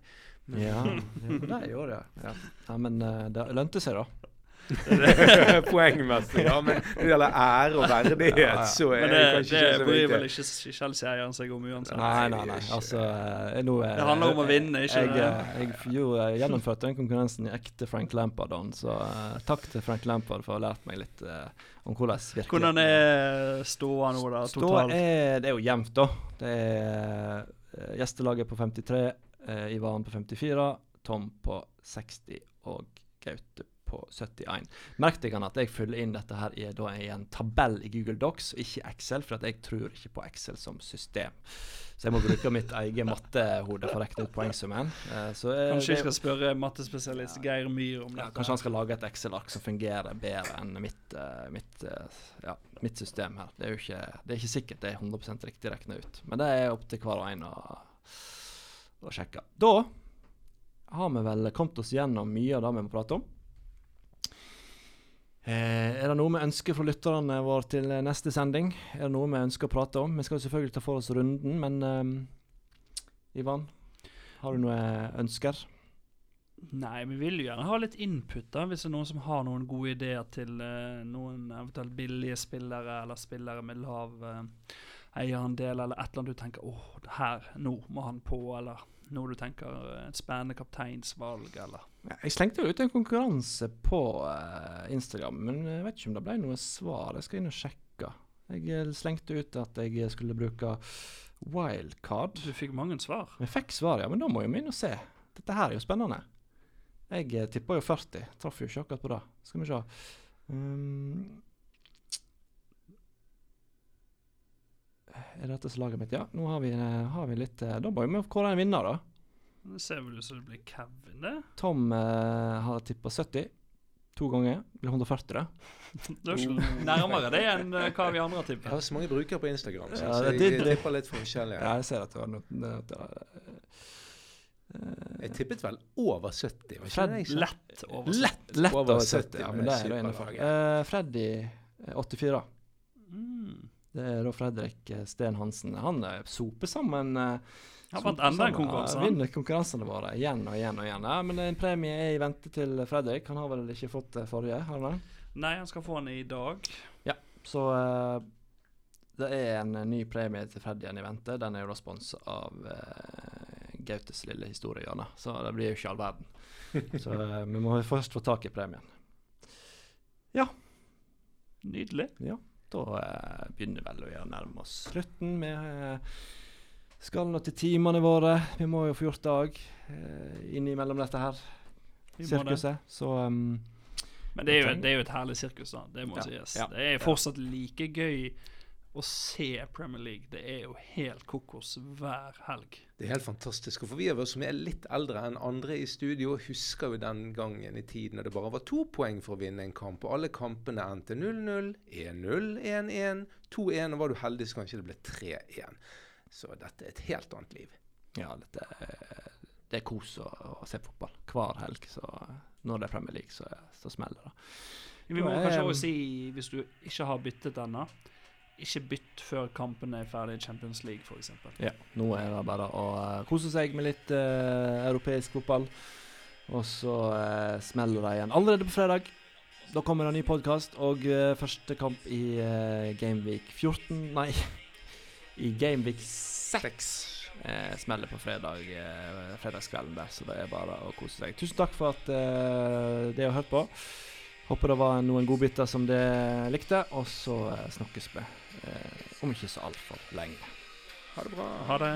Men- Ja, ja det gjorde jeg. Ja. ja, men eh, det lønte seg, da. Poengmessig, ja. Men når det gjelder ære og verdighet, Ja, ja. så er Men det det, kanskje det ikke så bryr vel viktig. ikke Chelsea-eieren seg om uansett. Nei, nei, det nei. Altså, eh, nå, er, Det handler om å vinne, ikke jeg, jeg, eh, Jeg, f- jeg gjennomførte den konkurransen i ekte Frank Lampard-ånd, så uh, takk til Frank Lampard for å ha lært meg litt uh, om hvordan virkeligheten Hvordan er ståa nå, da? Stå Totalt? er, det er jo jevnt, da. Det er eh, gjestelaget på 53, eh, Ivan på 54, Tom på 60 og Gaute på 71. Merk deg at jeg fyller inn dette her i, i en tabell i Google Docs, ikke Excel, for at jeg tror ikke på Excel som system. Så jeg må bruke mitt eget mattehode for å regne ut poengsummen. Eh, så, eh, Kanskje jeg skal spørre mattespesialist Geir Myhr om ja, dette. kanskje han skal lage et Excel-ark som fungerer bedre enn mitt, eh, mitt, ja, mitt system her. Det er ikke, det er ikke sikkert det er 100% riktig regna ut, men det er opp til hver og en å, å sjekke. Da har vi vel kommet oss gjennom mye av det vi må prate om. Eh, er det noe vi ønsker fra lytterne våre til eh, neste sending? Er det noe vi ønsker å prate om? Vi skal selvfølgelig ta for oss runden, men eh, Ivan, har du noen ønsker? Nei, vi vil jo gjerne ha litt input, da, hvis det er noen som har noen gode ideer til eh, noen eventuelt billige spillere, eller spillere med lav uh, eierandel, eller et eller annet du tenker åh, her, nå må han på, eller noe du tenker eh, et spennende kapteinsvalg, eller Ja, Jeg slengte jo ut en konkurranse på uh, Instagram, men jeg vet ikke om det ble noe svar. Jeg skal inn og sjekke. Jeg eh, slengte ut at jeg skulle bruke wildcard. Du fikk mange svar. Jeg fikk svar, ja, men da må vi inn og se. Dette her er jo spennende. Jeg tippa jo 40. Traff jo ikke akkurat på det. Skal vi se. Um, er dette slaget mitt? Ja, nå har vi, eh, har vi litt eh, Da må vi kåre en vinner, da. Det ser vel ut som det blir Kevin, det. Tom eh, har tippa 70 to ganger. Det blir 140, det. Det er ikke nærmere det enn eh, hva vi andre har Jeg tippet. har så mange brukere på Instagram, så, Ja, så det- jeg, det- jeg tipper litt for forskjellige. Ja, jeg ser at det var noe det- det- Jeg tippet vel over 70, var ikke Fred- det? Lett over Lett, lett Over over 70, 70 ja, men det er da innenfor. Uh, Freddy eh, 84. Mm. Det er da Fredrik eh, Sten Hansen. Han eh, soper sammen uh, Han vant enda en konkurranse. vinner konkurransene våre igjen og igjen og igjen. Ja, men en premie er i vente til Fredrik. Han har vel ikke fått det forrige? har han? Nei, han skal få den i dag. Ja, Så uh, det er en eh, ny premie til Freddy igjen i vente. Den er jo da sponsa av uh, Gautes lille historiehjørne, så det blir jo ikke all verden. Så uh, vi må først få tak i premien. Ja. Nydelig. Da eh, begynner vel å nærme oss slutten. Vi eh, skal nå til timene våre. Vi må jo få gjort dag uh, innimellom dette her sirkuset. Så um, Men det er, jo, det er jo et herlig sirkus, da. Det må Ja, sies. ja, Det er fortsatt like gøy å se Premier League. Det er jo helt kokos hver helg. Det er helt fantastisk. Og for vi av oss som er litt eldre enn andre i studio, husker jo den gangen i tiden da det bare var to poeng for å vinne en kamp. Og alle kampene endte 0-0, 1-0, 1-1, 2-1, og var du heldig så kanskje det ble 3-1. Så dette er et helt annet liv. ja, dette er, det er kos å, å se fotball hver helg. Så når det er Premier League, så, så smeller det. Vi må kanskje også si, hvis du ikke har byttet ennå, ikke bytt før kampen er ferdig i Champions League, f.eks. Ja, nå er det bare å eh, kose seg med litt uh, europeisk fotball. Og så uh, smeller det igjen allerede på fredag. Da kommer det en ny podkast, og uh, første kamp i uh, Gameweek 14 Nei, i Gameweek 6 eh, smeller på fredag, fredagskvelden der, så det er bare å kose seg. Tusen takk for at uh, det har hørt på. Håper det var noen godbiter som dere likte, og så snakkes vi om ikke så altfor lenge. Ha det bra. Ha det.